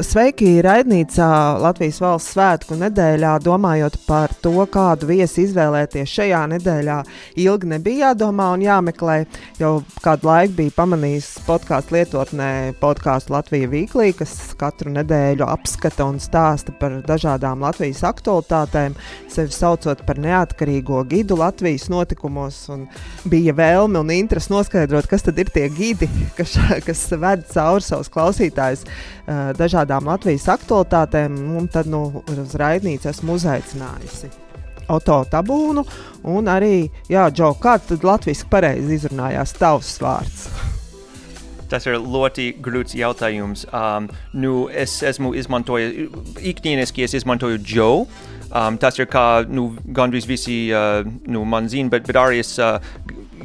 Sveiki! Raidnīcā Latvijas valsts svētku nedēļā, domājot par to, kādu viesi izvēlēties šajā nedēļā, ilgi nebija jādomā un jāmeklē. Jau kādu laiku bija pamanījis podkāstu lietotnē, podkāstu Latvijas Vīklī, kas katru nedēļu apskata un stāsta par dažādām Latvijas aktualitātēm, sevi saucot par neatkarīgo gidu Latvijas notikumos. Bija vēlme un interese noskaidrot, kas tad ir tie gidi, kas, kas ved cauri savus klausītājus dažādām dažādām Latvijas aktualitātēm, un tad nu, uz raidnīcu esmu uzaicinājusi. Oto Tabūnu un arī, Jā, Džo, kā tad latviešu pareizi izrunājās tavs vārds? Tas ir ļoti grūts jautājums. Um, nu, es esmu izmantojis, ikdieniski es izmantoju Joe. Um, tas ir kā nu, gandrīz visi uh, nu, man zina, bet, bet arī es uh,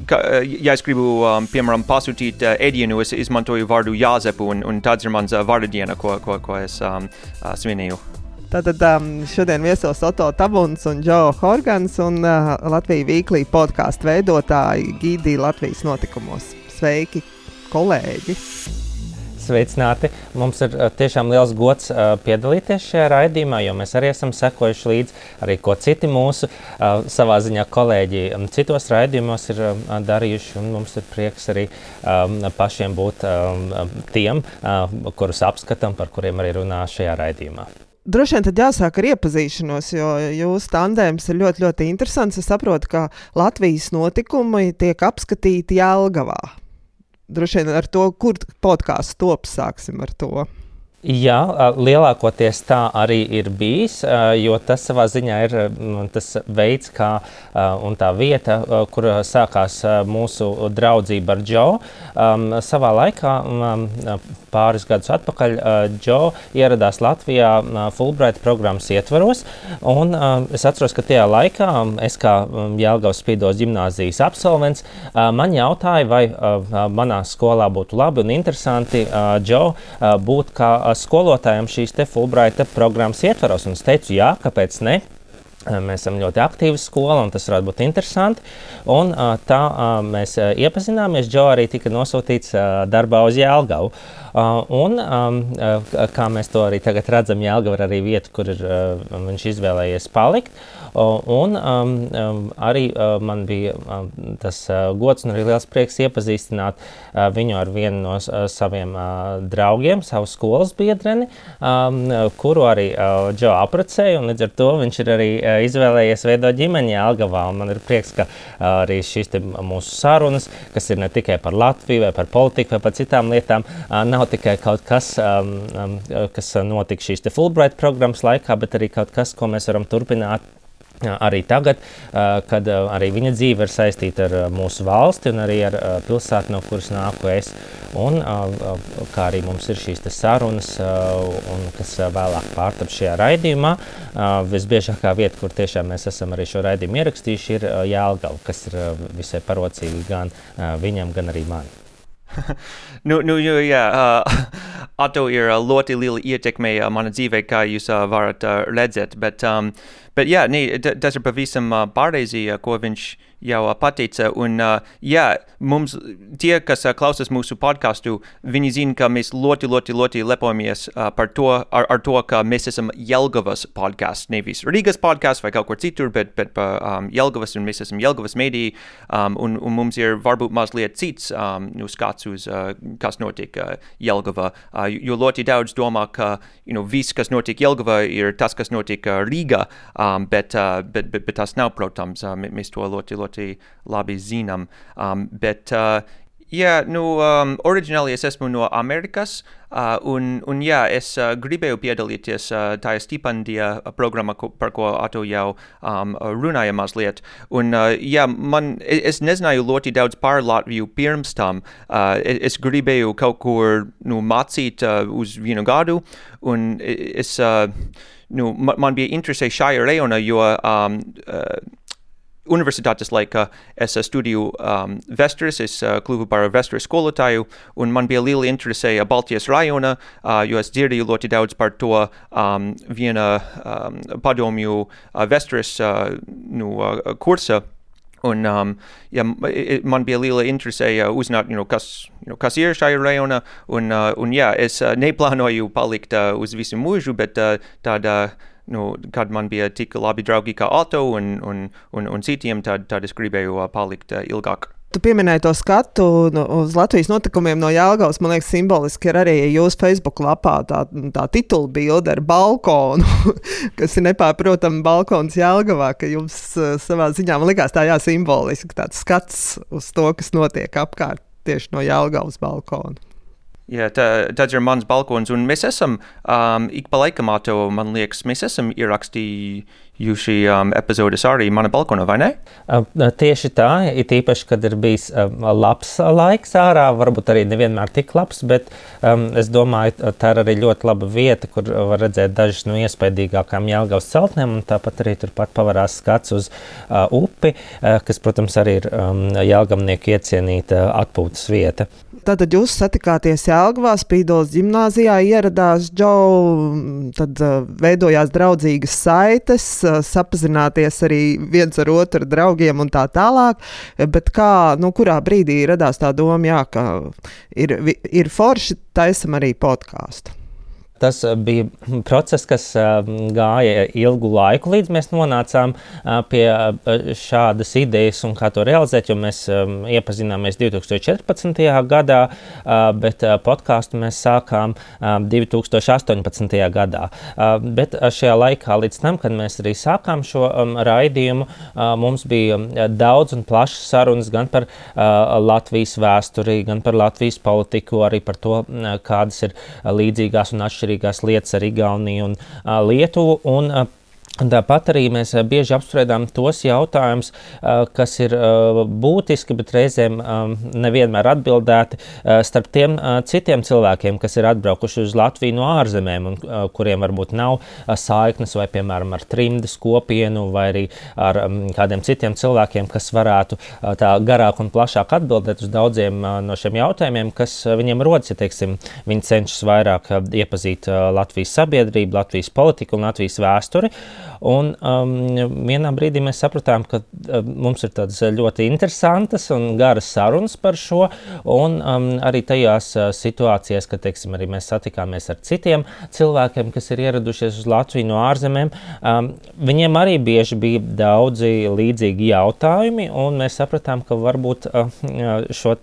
ka, ja es gribu, um, piemēram, pasūtīt uh, ēdienu, es izmantoju vārdu Jāzepu, un, un tāds ir mans uh, vārdu diena, ko, ko, ko es um, uh, svinēju. Tātad um, šodien viesos Oto Tabuns un Džo Horgans un uh, Latvijas Vīklī podkāstu veidotāji Gīdī Latvijas notikumos. Sveiki, kolēģi! Sveicināti! Mums ir uh, tiešām liels gods uh, piedalīties šajā raidījumā, jo mēs arī esam sekojuši līdzi arī ko citi mūsu uh, savā ziņā kolēģi citos raidījumos ir darījuši. Mums ir prieks arī pašiem būt tiem, kurus apskatām, par kuriem arī runā šajā raidījumā. Droši vien tad jāsāk ar iepazīšanos, jo jūsu tandēms ir ļoti, ļoti interesants. Es saprotu, ka Latvijas notikumi tiek apskatīti Jālgavā. Droši vien ar to, kur podkāsts top, sāksim ar to. Jā, lielākoties tā arī ir bijis, jo tas savā ziņā ir tas veids, kā un tā vieta, kur sākās mūsu draudzība ar Džo. Savā laikā, pāris gadus atpakaļ, Džo ieradās Latvijā Fulbright programmas ietvaros, un es atceros, ka tajā laikā es kā Jelgavas Spīdos ģimnāzijas absolvents, man jautāja, vai manā skolā būtu labi un interesanti Džo būt kā skolotājiem šīs Fulbrighta programmas ietvaros. Un es teicu, jā, kāpēc ne? Mēs esam ļoti aktīva skola, un tas varētu būt interesanti. Un, tā mēs iepazināmies. Džo arī tika nosūtīts darbā uz Jēlgavu. Un, kā mēs to arī tagad redzam, Jēlgava ir arī vieta, kur ir, viņš izvēlējies palikt. Un um, um, arī uh, man bija um, tas uh, gods un arī liels prieks iepazīstināt uh, viņu ar vienu no saviem draugiem, savu skolas biedreni, um, kuru arī Džo apprecēja. Līdz ar to viņš ir arī izvēlējies veidot ģimeni Algavā. Man ir prieks, ka arī šīs mūsu sarunas, kas ir ne tikai par Latviju, vai par politiku, vai par citām lietām, nav tikai kaut kas, kas notika šīs Fulbright programmas laikā, bet arī kaut kas, ko mēs varam turpināt Arī tagad, kad arī viņa dzīve ir saistīta ar mūsu valsti un arī ar pilsētu, no kuras nāku es. Un, kā arī mums ir šīs sarunas, un, kas vēlāk pārtap šajā raidījumā, visbiežākā vieta, kur tiešām mēs esam arī šo raidījumu ierakstījuši, ir Jālgava, kas ir visai parocīgi gan viņam, gan arī man. nu, nu, jā, uh, Atto ir ļoti liela ietekme uh, mana dzīvē, kā jūs uh, varat uh, redzēt. Bet, um, bet jā, nē, tas ir pavisam uh, pareizi, uh, ko viņš jau pateica. Un, uh, jā, mums, tie, kas uh, klausās mūsu podkāstu, viņi zina, ka mēs ļoti, ļoti, ļoti lepojamies uh, par to, ar, ar to, ka mēs esam Jelgavas podkāsts, nevis Rīgas podkāsts vai kaut kur citur, bet, bet par um, Jelgavas, un mēs esam Jelgavas mediji, um, un, un mums ir varbūt mazliet cits um, nu, skats uz, uh, kas notiek uh, Jelgavā. Uh, jo ļoti daudz domā, ka you know, viss, kas notiek Jelgavā, ir tas, kas notiek uh, Rīgā, um, bet, uh, bet, bet, bet tas nav, protams, uh, mēs to ļoti, ļoti ļoti labi zinām. Um, bet, uh, Jā, nu, um, oriģināli es esmu no Amerikas, uh, un, un jā, es uh, gribēju piedalīties uh, tajā stipendijā programmā, ko, par ko Ato jau um, runāja mazliet. Un, uh, jā, man, es nezināju ļoti daudz par Latviju pirms tam. Uh, es, es gribēju kaut kur nu, mācīt uh, uz vienu gadu, un es, uh, nu, man, man bija interesē šajā rejonā, jo um, uh, universitātes laikā es studēju um, Vestures, es uh, kļuvu par Vestures skolotāju, un man bija liela interese Baltijas rajona, uh, jo es dzirdēju ļoti daudz par to um, viena um, padomju uh, Vestures uh, nu, uh, kursa. Un, um, ja, man bija liela interese uh, uzzināt, you know, kas, you know, kas ir šajā rajonā. Un, uh, un, jā, es uh, neplānoju palikt uh, uz visu mūžu, bet uh, tādā, nu, kad man bija tik labi draugi kā Otto un, un, un, un citiem, tad, tad es gribēju uh, palikt uh, ilgāk. Tu pieminēji to skatu nu, uz Latvijas notikumiem no Jālgavas. Man liekas, simboliski ir arī jūsu Facebook lapā tā, tā titula bilde ar balkonu, kas ir nepārprotami balkons Jālgavā, ka jums uh, savā ziņā, man liekas, tā jā, simboliski tāds skats uz to, kas notiek apkārt tieši no Jālgavas balkona. Jā, tā, tāds ir mans balkons, un mēs esam um, ik pa laikam, man liekas, mēs esam ierakstījuši jūs šī um, epizodes arī mana balkonā, vai ne? Uh, tieši tā, it īpaši, kad ir bijis uh, labs laiks ārā, varbūt arī nevienmēr tik labs, bet um, es domāju, tā ir arī ļoti laba vieta, kur var redzēt dažas no iespaidīgākām Jelgavas celtnēm, un tāpat arī turpat pavarās skats uz uh, upi, uh, kas, protams, arī ir um, Jelgavnieku iecienīta atpūtas vieta. Tātad jūs satikāties Jēlgavā, Spīdolas gimnāzijā, ieradās Džou, tad uh, veidojās draudzīgas saites, uh, sapazināties arī viens ar otru draugiem un tā tālāk. Bet kā, nu, kurā brīdī radās tā doma, jā, ka ir, ir forši taisam arī podkāstu? Tas eh, bija process, kas eh, gāja ilgu laiku, līdz mēs nonācām eh, pie šādas idejas un kā to realizēt. Mēs iepazināmies 2014. gadā, bet podkāstu mēs sākām 2018. gadā. Bet šajā laikā, līdz tam, kad mēs arī sākām šo raidījumu, mums bija daudz un plašas sarunas gan par Latvijas vēsturi, gan par Latvijas politiku, arī par to, kādas ir līdzīgās un atšķirīgas atšķirīgās lietas ar Igauniju un Lietuvu. Un, Tāpat arī mēs bieži apspriedām tos jautājumus, kas ir būtiski, bet reizēm nevienmēr atbildēti starp tiem citiem cilvēkiem, kas ir atbraukuši uz Latviju no ārzemēm un kuriem varbūt nav saiknes vai, piemēram, ar trimdas kopienu vai arī ar kādiem citiem cilvēkiem, kas varētu tā garāk un plašāk atbildēt uz daudziem no šiem jautājumiem, kas viņiem rodas, ja teiksim, viņi cenšas vairāk iepazīt Latvijas sabiedrību, Latvijas politiku un Latvijas vēsturi. Un um, vienā brīdī mēs sapratām, ka um, mums ir tādas ļoti interesantas un garas sarunas par šo. Un um, arī tajās uh, situācijās, kad teiksim, mēs satikāmies ar citiem cilvēkiem, kas ir ieradušies uz Latviju no ārzemēm, um, viņiem arī bieži bija daudzi līdzīgi jautājumi. Mēs sapratām, ka varbūt uh, šo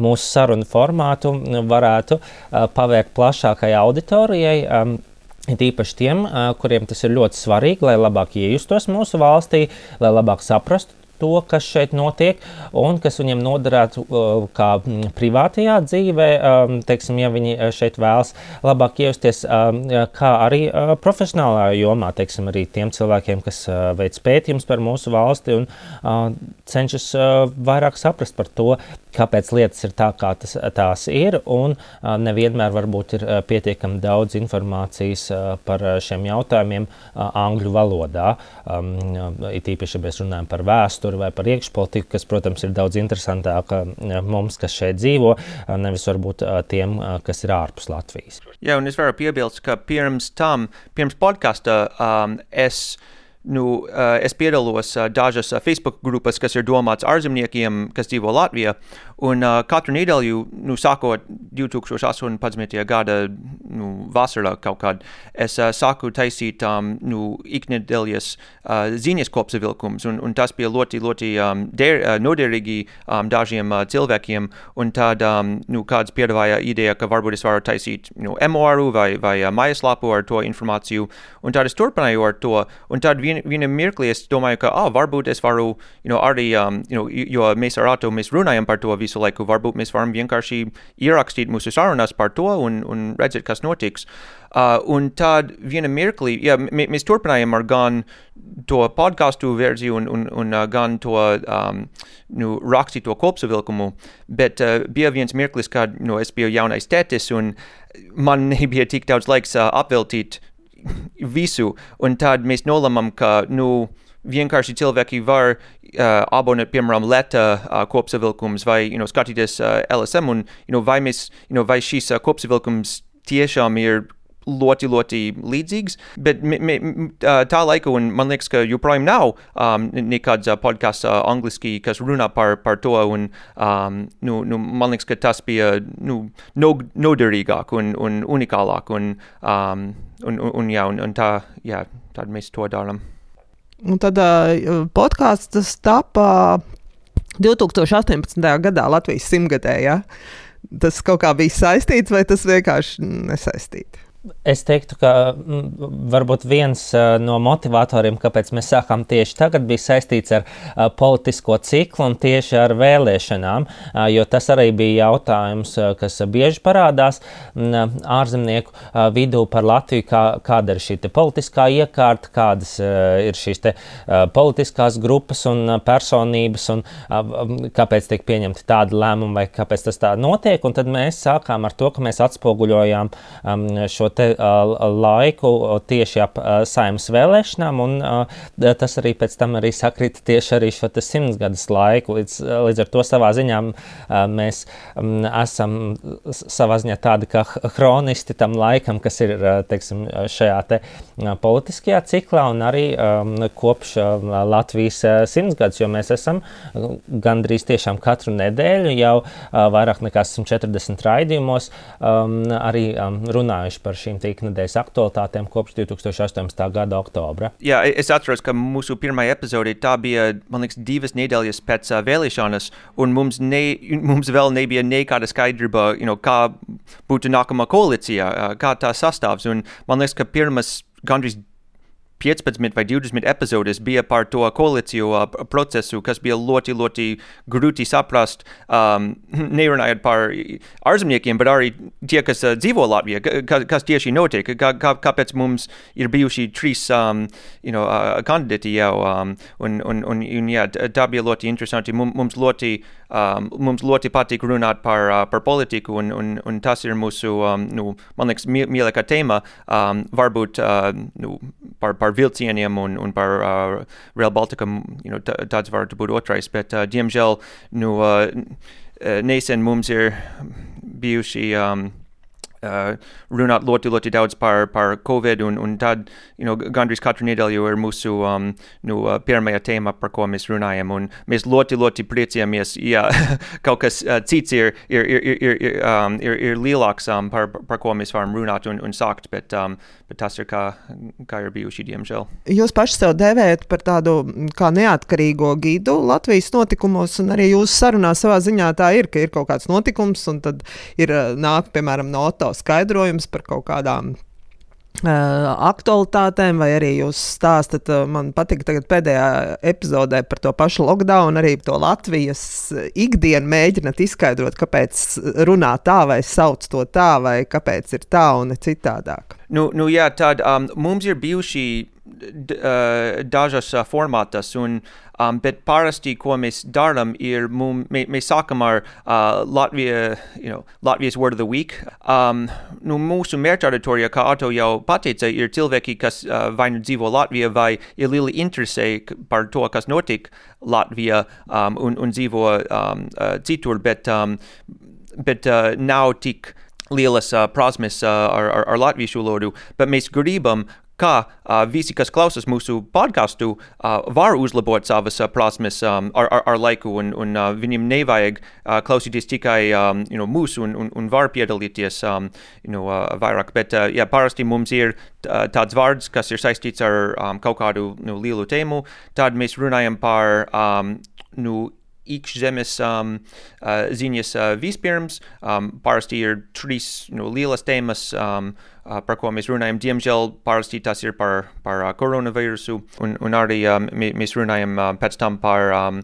mūsu sarunu formātu varētu uh, pavērt plašākai auditorijai. Um, It īpaši tiem, kuriem tas ir ļoti svarīgi, lai labāk iejustos mūsu valstī, lai labāk saprastu to, kas šeit notiek, un kas viņiem noderētu uh, kā mm, privātajā dzīvē, um, teiksim, ja viņi šeit vēlas labāk iejusties, um, kā arī uh, profesionālā jomā, teiksim, arī tiem cilvēkiem, kas uh, veic pētījumus par mūsu valsti un cenšas vairāk saprast par to, kāpēc lietas ir tā, kā tas, tās ir, un uh, nevienmēr varbūt ir uh, pietiekami daudz informācijas uh, par šiem jautājumiem uh, angļu valodā. Um, it īpaši, ja mēs runājam par vēsturi vai par iekšpolitiku, kas, protams, ir daudz interesantāk uh, mums, kas šeit dzīvo, uh, nevis varbūt uh, tiem, kas ir ārpus Latvijas. Jā, un es varu piebilst, ka pirms tam, pirms podkāsta um, es nu, es piedalos dažas Facebook grupas, kas ir domāts ārzemniekiem, kas dzīvo Latvijā. Un uh, katru nedēļu, nu, sākot 2018. gada nu, vasarā kaut kad, es uh, sāku taisīt um, nu, iknedēļas uh, ziņas kopsavilkums, un, un tas bija ļoti, ļoti um, der, uh, noderīgi um, dažiem uh, cilvēkiem. Un tad um, nu, kāds piedāvāja ideju, ka varbūt es varu taisīt nu, emuāru vai, vai uh, mājaslapu ar to informāciju. Un tad es turpināju ar to. Un tad vien, viena mirklī es domāju, ka oh, varbūt es varu you know, arī, um, you know, jo mēs ar Atu runājam par to visu laiku, varbūt mēs varam vienkārši ierakstīt mūsu sarunas par to un, un redzēt, kas notiks. Uh, un tad viena mirklī, jā, mēs turpinājām ar gan to podkāstu versiju un, un, un uh, gan to um, nu, rakstīto kopsavilkumu, bet uh, bija viens mirklis, kad nu, es biju jaunais tētis un man nebija tik daudz laiks uh, apveltīt visu, un tad mēs nolemam, ka, nu, vienkārši cilvēki var uh, abonēt, piemēram, leta uh, kopsavilkums vai, you know, skatīties uh, LSM, un, you know, vai mēs, you know, vai šīs uh, kopsavilkums tiešām ir ļoti, ļoti līdzīgs. Bet mi, mi, tā laika, un man liekas, ka joprojām nav um, nekāds uh, podkāsts uh, angliski, kas runā par, par to. Un, um, nu, nu, man liekas, ka tas bija nu, noderīgāk un, un unikālāk. Un, um, un, un, un, jā, un, un tā, jā, tad mēs to darām. Un tad uh, podkāsts tapā 2018. gadā Latvijas simtgadē. Ja? Tas kaut kā bija saistīts, vai tas vienkārši nesaistīts? Es teiktu, ka mm, varbūt viens no motivatoriem, kāpēc mēs sākām tieši tagad, bija saistīts ar politisko ciklu un tieši ar vēlēšanām, jo tas arī bija jautājums, kas bieži parādās uh, ārzemnieku vidū par Latviju, kā, kāda ir šī politiskā iekārta, kādas ir šīs politiskās grupas un personības, un kāpēc tiek pieņemti tādi lēmumi, vai kāpēc tas tā notiek. Un tad mēs sākām ar to, ka mēs atspoguļojām šo te, laiku tieši ap saimnes vēlēšanām, un tas arī pēc tam arī sakrita tieši arī šo simtsgadus laiku. Līdz, līdz ar to savā ziņā mēs esam savā ziņā tādi kā chronisti tam laikam, kas ir teiksim, šajā te, politiskajā ciklā un arī kopš Latvijas simtsgadus, jo mēs esam gandrīz tiešām katru nedēļu jau vairāk nekā 140 raidījumos um, arī runājuši par šīm tīknedēļas aktualitātēm kopš 2018. gada oktobra. Jā, es atceros, ka mūsu pirmā epizode tā bija, man liekas, divas nedēļas pēc uh, vēlēšanas, un mums, ne, mums vēl nebija nekāda skaidrība, you know, kā būtu nākamā koalīcija, uh, kā tā sastāvs. Un man liekas, ka pirmas gandrīz 15 vai 20 epizodes bija par to koalīciju uh, procesu, kas bija ļoti, ļoti grūti saprast. Um, nerunājot par ārzemniekiem, bet arī tie, kas uh, dzīvo Latvijā, ka, kas tieši notiek, kā, kā, kāpēc mums ir bijuši trīs um, you know, uh, kandidāti jau. Um, un, un, un, un, jā, tā bija ļoti interesanti. Mums ļoti um, mums ļoti patīk runāt par, uh, par politiku, un, un, un tas ir mūsu, um, nu, man liekas, mīļākā tēma. Um, varbūt uh, nu, par, par vilcieniem un, un par uh, Rail Baltica, you know, tāds varētu būt otrais, bet, uh, diemžēl, nu, uh, nesen mums ir bijuši. Um, uh, runāt ļoti, ļoti daudz par, par Covid, un, un tad you know, gandrīz katru nedēļu ir mūsu um, nu, uh, pirmā tēma, par ko mēs runājam. Un mēs ļoti, ļoti priecājamies, ja kaut kas uh, cits ir, ir, ir, ir, ir, um, ir, ir lielāks, um, par, par ko mēs varam runāt un, un sākt, bet, um, bet tas ir kā, kā ir bijuši, diemžēl. Jūs paši sev devējat par tādu kā neatkarīgo gidu Latvijas notikumos, un arī jūsu sarunā savā ziņā tā ir, ka ir kaut kāds notikums, un tad ir uh, nāk, piemēram, no Oto skaidrojums par kaut kādām Uh, aktualitātēm, vai arī jūs stāstat, uh, man patīk pēdējā epizodē par to pašu lockdown, arī to Latvijas ikdienu mēģināt izskaidrot, kāpēc runā tā, vai sauc to tā, vai kāpēc ir tā un citādāk. Nu, nu jā, tad um, mums ir bijuši dažas uh, formātas, un Um, bet parasti, ko mēs darām, ir mum, mē, mēs sākam ar uh, Latvija, you know, Latvijas Word of the Week. Um, nu, mūsu mērķa auditorijā, kā Ato jau pateica, ir cilvēki, kas uh, vai nu dzīvo Latvijā, vai ir lieli interesē par to, kas notiek Latvijā um, un, un dzīvo um, uh, citur, bet, um, bet uh, nav tik lielas uh, prasmes uh, ar, ar, ar latviešu valodu, bet mēs gribam kā uh, visi, kas klausās mūsu podkāstu, uh, var uzlabot savas uh, prasmes um, ar, ar, ar laiku, un, un uh, viņiem nevajag uh, klausīties tikai um, you know, mūsu, un, un, un var piedalīties um, you know, uh, vairāk. Bet uh, jā, parasti mums ir tāds vārds, kas ir saistīts ar um, kaut kādu nu, lielu tēmu. Tad mēs runājam par um, nu, iekšzemes um, uh, ziņas uh, vispirms. Um, parasti ir trīs nu, lielas tēmas. Um, Uh, par ko mēs runājam. Diemžēl parasti tas ir par, par uh, koronavīrusu, un, un arī um, mēs runājam uh, pēc tam par um,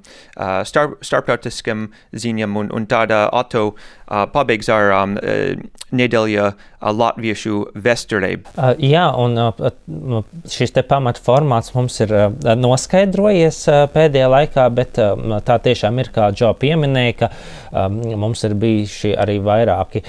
starp, starptautiskiem ziņām, un, un tāda auto pabeigs ar um, nedēļa latviešu vesturē. Jā, un šis te pamatformāts mums ir noskaidrojies pēdējā laikā, bet tā tiešām ir, kā Džo pieminēja, ka mums ir bijuši arī vairāki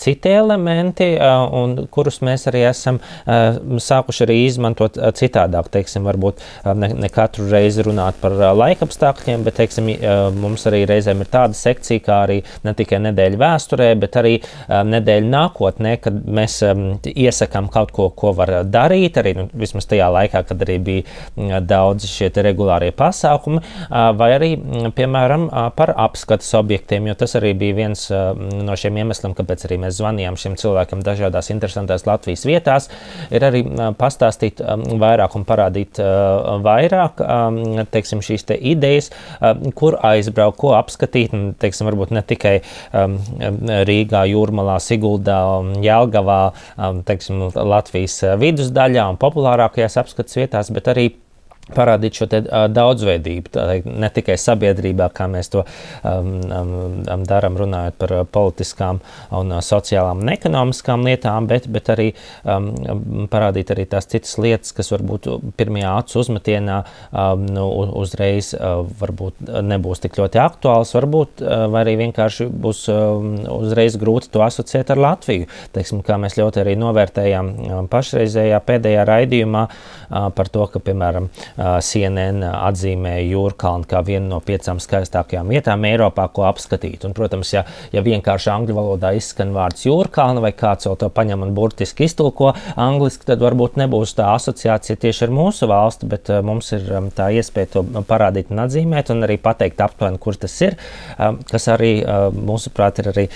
citi elementi, un kurus kurus mēs arī esam uh, sākuši arī izmantot uh, citādāk. Teiksim, varbūt uh, ne, ne katru reizi runāt par uh, laikapstākļiem, bet teiksim, mums arī reizēm ir tāda sekcija, kā arī ne tikai nedēļa vēsturē, bet arī nedēļa nākotnē, kad mēs iesakām kaut ko, ko var darīt. Arī nu, vismaz tajā laikā, kad arī bija uh, daudzi šie regulārie pasākumi, vai arī, piemēram, uh, par apskates objektiem, jo tas arī bija viens no šiem iemesliem, kāpēc arī mēs zvanījām šiem cilvēkiem dažādās interesantās Latvijas vietās, ir arī pastāstīt vairāk un parādīt vairāk teiksim, šīs te idejas, kur aizbraukt, ko apskatīt. Teiksim, varbūt ne tikai Rīgā, Jūrmalā, Siguldā, Jelgavā, teiksim, Latvijas vidusdaļā un populārākajās apskates vietās, bet arī parādīt šo te, uh, daudzveidību, tā, ne tikai sabiedrībā, kā mēs to um, um, darām, runājot par politiskām, un, uh, sociālām un ekonomiskām lietām, bet, bet arī um, parādīt arī tās citas lietas, kas varbūt pirmajā acu uzmetienā um, nu, uzreiz uh, nebūs tik ļoti aktuāls, varbūt uh, arī vienkārši būs um, uzreiz grūti to asociēt ar Latviju. Teiksim, kā mēs ļoti arī novērtējām pašreizējā pēdējā raidījumā uh, par to, ka, piemēram, CNN atzīmēja Jūrkalnu kā vienu no piecām skaistākajām vietām Eiropā, ko apskatīt. Un, protams, ja, ja vienkārši angļu valodā izskan vārds Jūrkalna vai kāds vēl to paņem un burtiski iztulko angliski, tad varbūt nebūs tā asociācija tieši ar mūsu valsti, bet uh, mums ir tā iespēja to parādīt un atzīmēt un arī pateikt aptuveni, kur tas ir, kas arī mūsuprāt ir arī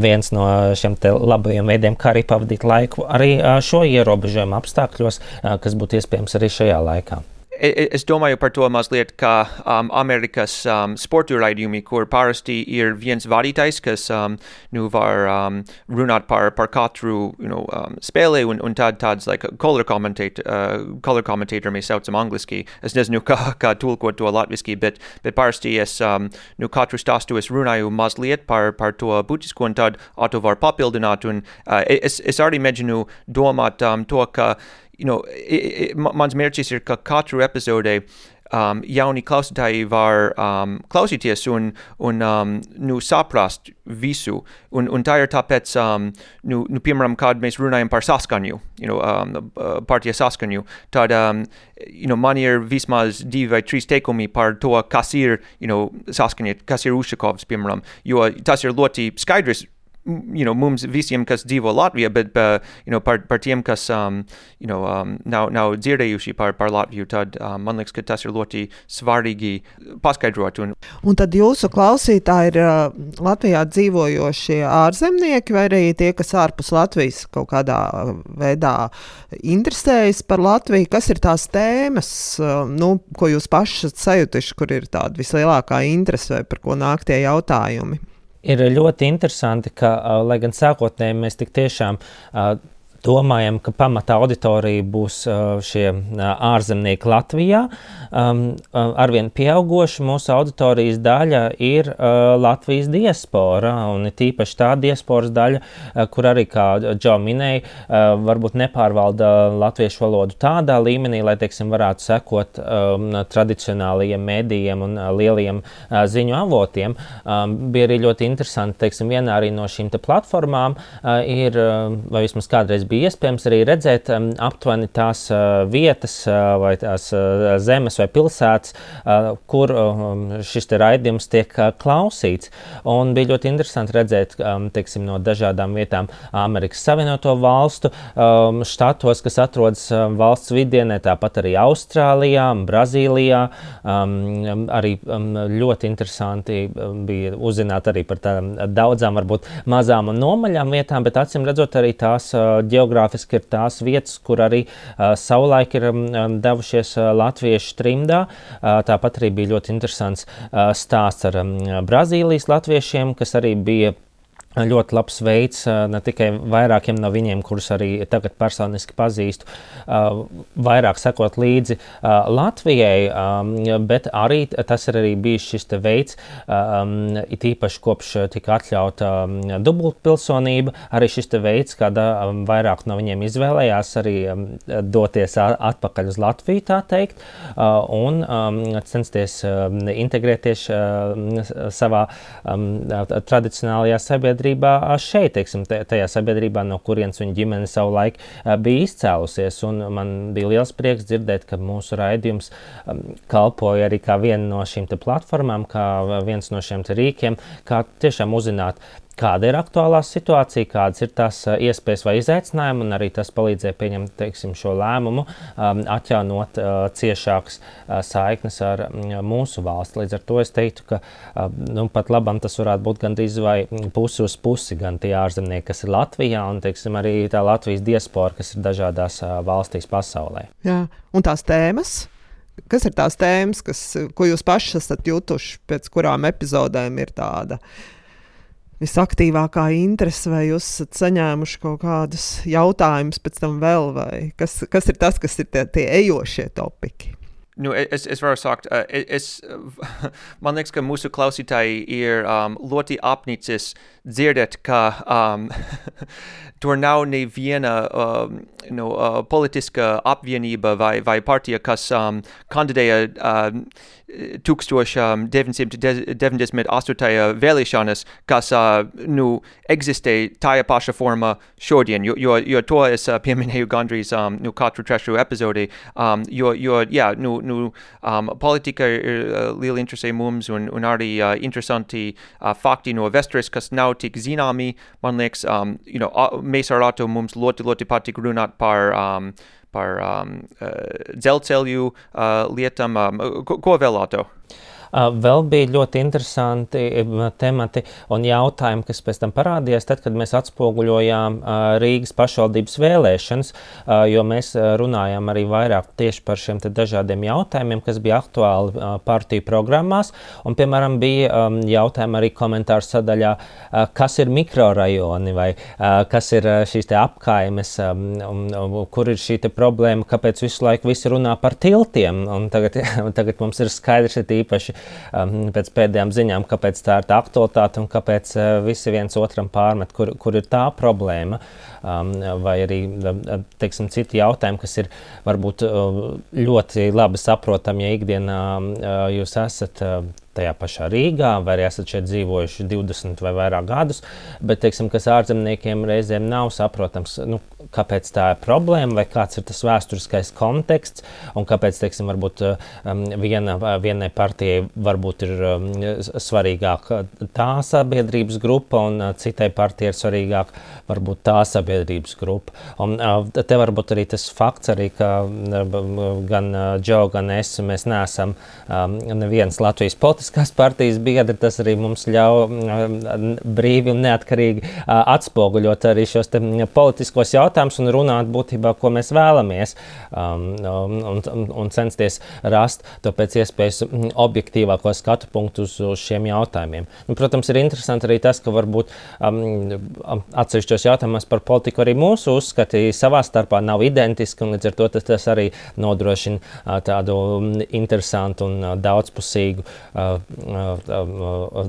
viens no šiem labajiem veidiem, kā arī pavadīt laiku arī šo ierobežojumu apstākļos, kas būtu iespējams arī šajā laikā. Es domāju par to mazliet kā um, Amerikas um, sportu raidījumi, kur parasti ir viens vadītājs, kas um, nu var um, runāt par, par katru you know, um, spēli, un, un tad tāds like, color, commentator, uh, color commentator mēs saucam angliski. Es nezinu, kā, kā tulkot to latviski, bet, bet parasti es um, nu, katru stāstu es runāju mazliet par, par to būtisku, un tad auto var papildināt. Un, uh, es, es arī mēģinu domāt um, to, ka you know, it, it, mans mērķis ir, ka katru epizodē um, jauni klausītāji var um, klausīties un, un um, nu, saprast visu. Un, un tā ir tāpēc, um, nu, nu, piemēram, kad mēs runājam par saskaņu, you know, um, partija saskaņu, tad um, you know, man ir vismaz divi vai trīs teikumi par to, kas ir you know, saskaņa, kas ir Ušakovs, piemēram, jo tas ir ļoti skaidrs you know, mums visiem, kas dzīvo Latvijā, bet uh, you know, par, par tiem, kas um, you know, um, nav, nav dzirdējuši par, par Latviju, tad um, man liekas, ka tas ir ļoti svarīgi paskaidrot. Un, un tad jūsu klausītāji ir uh, Latvijā dzīvojošie ārzemnieki vai arī tie, kas ārpus Latvijas kaut kādā veidā interesējas par Latviju? Kas ir tās tēmas, uh, nu, ko jūs paši esat sajutuši, kur ir tāda vislielākā interese vai par ko nāk tie jautājumi? Ir ļoti interesanti, ka, lai gan sākotnēji mēs tik tiešām domājam, ka pamatā auditorija būs šie ārzemnieki Latvijā. Arvien pieaugoša mūsu auditorijas daļa ir Latvijas diaspora, un tīpaši tā diasporas daļa, kur arī, kā Džo minēja, varbūt nepārvalda latviešu valodu tādā līmenī, lai, teiksim, varētu sekot tradicionālajiem mēdījiem un lieliem ziņu avotiem. Bija arī ļoti interesanti, teiksim, vienā arī no šīm platformām ir, vai vismaz kādreiz bija iespējams arī redzēt um, aptuveni tās uh, vietas uh, vai tās uh, zemes vai pilsētas, kur šis raidījums tiek klausīts. Un bija ļoti interesanti redzēt teiksim, no dažādām vietām Amerikas Savienoto Valstu štatos, kas atrodas valsts vidienē, tāpat arī Austrālijā, Brazīlijā. Arī ļoti interesanti bija uzzināt arī par tādām daudzām, varbūt mazām un nomaļām vietām, bet acīm redzot arī tās geogrāfiski ir tās vietas, kur arī savulaik ir devušies latviešu trimdā. Tāpat arī bija ļoti interesants stāsts ar Brazīlijas latviešiem, kas arī bija ļoti labs veids ne tikai vairākiem no viņiem, kurus arī tagad personiski pazīstu, vairāk sekot līdzi Latvijai, bet arī tas ir arī bijis šis veids, it īpaši kopš tika atļauta dubultpilsonība, arī šis veids, kāda vairāk no viņiem izvēlējās arī doties atpakaļ uz Latviju, tā teikt, un censties integrēties savā tradicionālajā sabiedrībā sabiedrībā šeit, teiksim, tajā sabiedrībā, no kurienes viņa ģimene savulaik bija izcēlusies. Un man bija liels prieks dzirdēt, ka mūsu raidījums kalpoja arī kā viena no šīm platformām, kā viens no šiem rīkiem, kā tiešām uzzināt kāda ir aktuālā situācija, kādas ir tās iespējas vai izaicinājumi, un arī tas palīdzēja pieņemt teiksim, šo lēmumu, um, atjaunot ciešākas saiknes ar mūsu valsti. Līdz ar to es teiktu, ka nu, pat labam tas varētu būt gandrīz vai pusi uz pusi, gan tie ārzemnieki, kas ir Latvijā, un teiksim, arī tā Latvijas diaspora, kas ir dažādās valstīs pasaulē. Jā, un tās tēmas. Kas ir tās tēmas, kas, ko jūs paši esat jutuši, pēc kurām epizodēm ir tāda visaktīvākā interese, vai jūs esat saņēmuši kaut kādus jautājumus pēc tam vēl, vai kas, kas ir tas, kas ir tie, tie ejošie topiki? Nu, es, es varu sākt. Uh, es, man liekas, ka mūsu klausītāji ir um, ļoti apnicis dzirdēt, ka um, tur nav neviena um, nu, uh, politiska apvienība vai, vai partija, kas um, kandidēja um, 1998. vēlēšanas, kas uh, nu, eksistē tajā pašā formā šodien, jo, jo, jo to es uh, pieminēju gandrīz um, nu, katru trešo epizodi, um, jo, jo jā, nu, nu, um, politika ir uh, liela interesē mums un, un arī uh, interesanti uh, fakti no vēstures, kas nav tik zināmi, man liekas, um, you know, mēs ar Atu mums ļoti, ļoti patīk runāt par um, par um, uh, dzelzceļu uh, lietām. Um, ko, ko vēl Lato? Vēl bija ļoti interesanti temati un jautājumi, kas pēc tam parādījās, tad, kad mēs atspoguļojām Rīgas pašvaldības vēlēšanas, jo mēs runājām arī vairāk tieši par šiem dažādiem jautājumiem, kas bija aktuāli partiju programmās. Un, piemēram, bija jautājumi arī komentāru sadaļā, kas ir mikrorajoni vai kas ir šīs apkaimes, kur ir šī problēma, kāpēc visu laiku visi runā par tiltiem. Un tagad, tagad mums ir skaidrs, ir īpaši um, pēc pēdējām ziņām, kāpēc tā ir tā aktualitāte un kāpēc uh, visi viens otram pārmet, kur, kur ir tā problēma. Um, vai arī teiksim, citi jautājumi, kas ir varbūt uh, ļoti labi saprotami, ja ikdienā uh, jūs esat. Uh, tajā pašā Rīgā, vai arī esat šeit dzīvojuši 20 vai vairāk gadus, bet, teiksim, kas ārzemniekiem reizēm nav saprotams, nu, kāpēc tā ir problēma, vai kāds ir tas vēsturiskais konteksts, un kāpēc, teiksim, varbūt um, viena, vienai partijai varbūt ir um, svarīgāka tā sabiedrības grupa, un uh, citai partijai ir svarīgāka varbūt tā sabiedrības grupa. Un uh, te varbūt arī tas fakts, arī, ka uh, gan uh, Džo, gan es, mēs neesam um, nevienas Latvijas politikas politiskās partijas biedri, tas arī mums ļauj mm, brīvi un neatkarīgi atspoguļot arī šos politiskos jautājumus un runāt būtībā, ko mēs vēlamies, um, un, un, un censties rast to pēc iespējas mm, objektīvāko skatu punktu uz, uz šiem jautājumiem. Nu, protams, ir interesanti arī tas, ka varbūt um, atsevišķos jautājumos par politiku arī mūsu uzskati savā starpā nav identiski, un līdz ar to tas, arī nodrošina tādu interesantu un daudzpusīgu uh,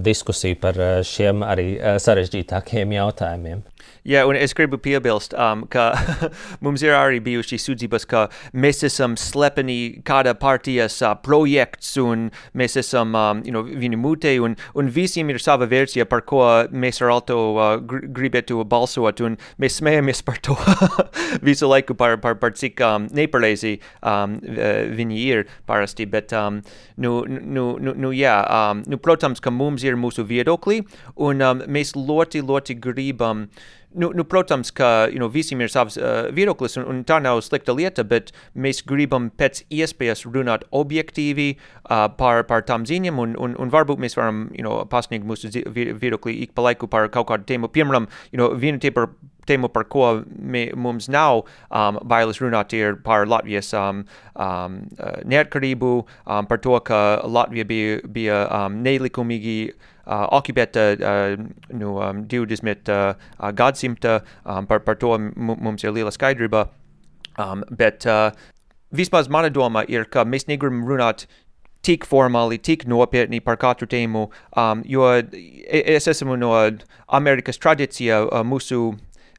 diskusiju par šiem arī sarežģītākiem jautājumiem. Jā, un es gribu piebilst, um, ka mums ir arī bijuši sūdzības, ka mēs esam slepeni kāda partijas uh, projekts un mēs esam um, you know, viņa mutē un, un visiem ir sava versija, par ko mēs ar Alto uh, gribētu balsot un mēs smējamies par to visu laiku, par, par, par cik um, nepareizi um, viņi ir parasti, bet um, nu, nu, nu, nu, jā, um, nu, protams, ka mums ir mūsu viedokļi un um, mēs ļoti, ļoti gribam nu, nu, protams, ka you know, visiem ir savs uh, viedoklis, un, un tā nav slikta lieta, bet mēs gribam pēc iespējas runāt objektīvi uh, par, par tām ziņām, un, un, un varbūt mēs varam you know, pasniegt mūsu viedokli ik pa laiku par kaut kādu tēmu. Piemēram, you know, viena par tēmu, par ko mē, mums nav um, bailes runāt, ir par Latvijas um, um, uh, neatkarību, um, par to, ka Latvija bija, bija um, nelikumīgi uh, okupēta uh, nu, um, 20 uh, gadsimta, um, par, par to mums ir liela skaidrība. Um, bet uh, vispār mana doma ir, ka mēs negribam runāt tik formāli, tik nopietni par katru tēmu, um, jo es esmu no Amerikas tradīcija uh, mūsu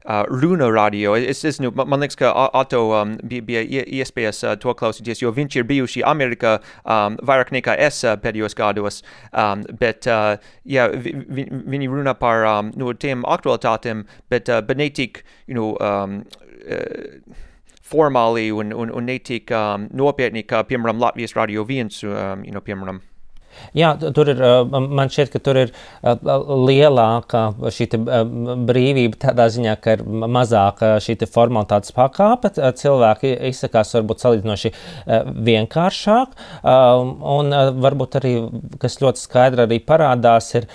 uh, runa radio. Es, es, nu, man liekas, ka Ato um, bija, bija iespējas uh, to klausīties, jo viņš ir bijuši Amerikā um, vairāk nekā es uh, pēdējos gados. Um, bet uh, jā, vi, vi, viņi runā par um, nu, tiem aktualitātiem, bet, uh, bet ne tik, you know, um, uh, formāli un, un, un ne tik um, nopietni, kā, piemēram, Latvijas Radio 1, um, you know, piemēram. Jā, tur ir, man šķiet, ka tur ir lielāka šī brīvība tādā ziņā, ka ir mazāka šī formalitātes pakāpe. Cilvēki izsakās varbūt salīdzinoši vienkāršāk, un varbūt arī, kas ļoti skaidri arī parādās, ir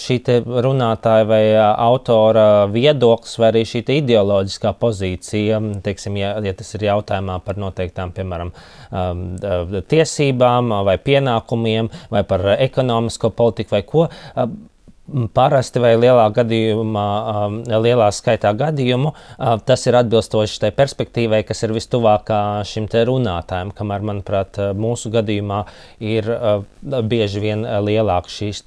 šī runātāja vai autora viedoklis vai arī šī ideoloģiskā pozīcija, teiksim, ja, ja tas ir jautājumā par noteiktām, piemēram, tiesībām vai pienākumiem, jautājumiem, vai par ekonomisko politiku, vai ko. Parasti vai lielā gadījumā, lielā skaitā gadījumu, tas ir atbilstoši tai perspektīvai, kas ir vistuvākā šim te runātājam. Kamēr, manuprāt, mūsu gadījumā ir bieži vien lielāks šīs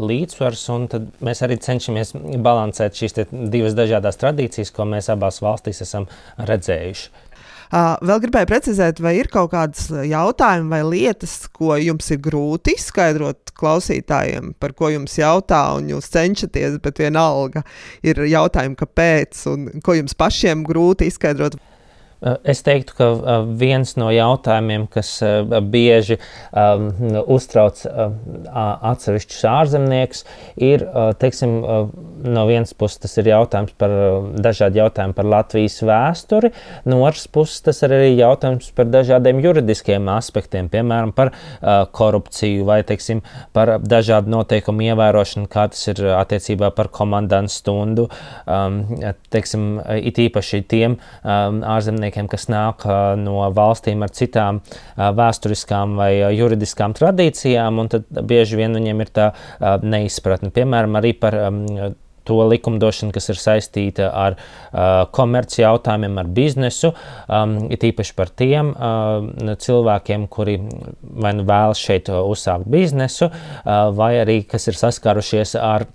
līdzsvars, un tad mēs arī cenšamies balansēt šīs divas dažādas tradīcijas, ko mēs abās valstīs esam redzējuši. Vēl gribēju precizēt, vai ir kaut kādas jautājumi vai lietas, ko jums ir grūti izskaidrot klausītājiem, par ko jums jautā, un jūs cenšaties, bet vienalga ir jautājumi, kāpēc, un ko jums pašiem grūti izskaidrot. Eh, es teiktu, ka eh, viens no jautājumiem, kas eh, bieži um, uztrauc atsevišķus ārzemniekus, ir, teiksim, no vienas puses tas ir jautājums par dažādi jautājumi par Latvijas vēsturi, no otras puses tas ir arī jautājums par dažādiem juridiskiem aspektiem, piemēram, par korupciju vai, teiksim, par dažādu noteikumu ievērošanu, kā tas ir attiecībā par komandantu stundu, um, teiksim, it īpaši tiem um, ārzemniekiem, ārzemniekiem, kas nāk no valstīm ar citām vēsturiskām vai juridiskām tradīcijām, un tad bieži vien viņiem ir tā neizpratne. Piemēram, arī par to likumdošanu, kas ir saistīta ar uh, komerci jautājumiem, ar biznesu, um, it īpaši par tiem uh, cilvēkiem, kuri vai nu vēlas šeit uzsākt biznesu, uh, vai arī kas ir saskārušies ar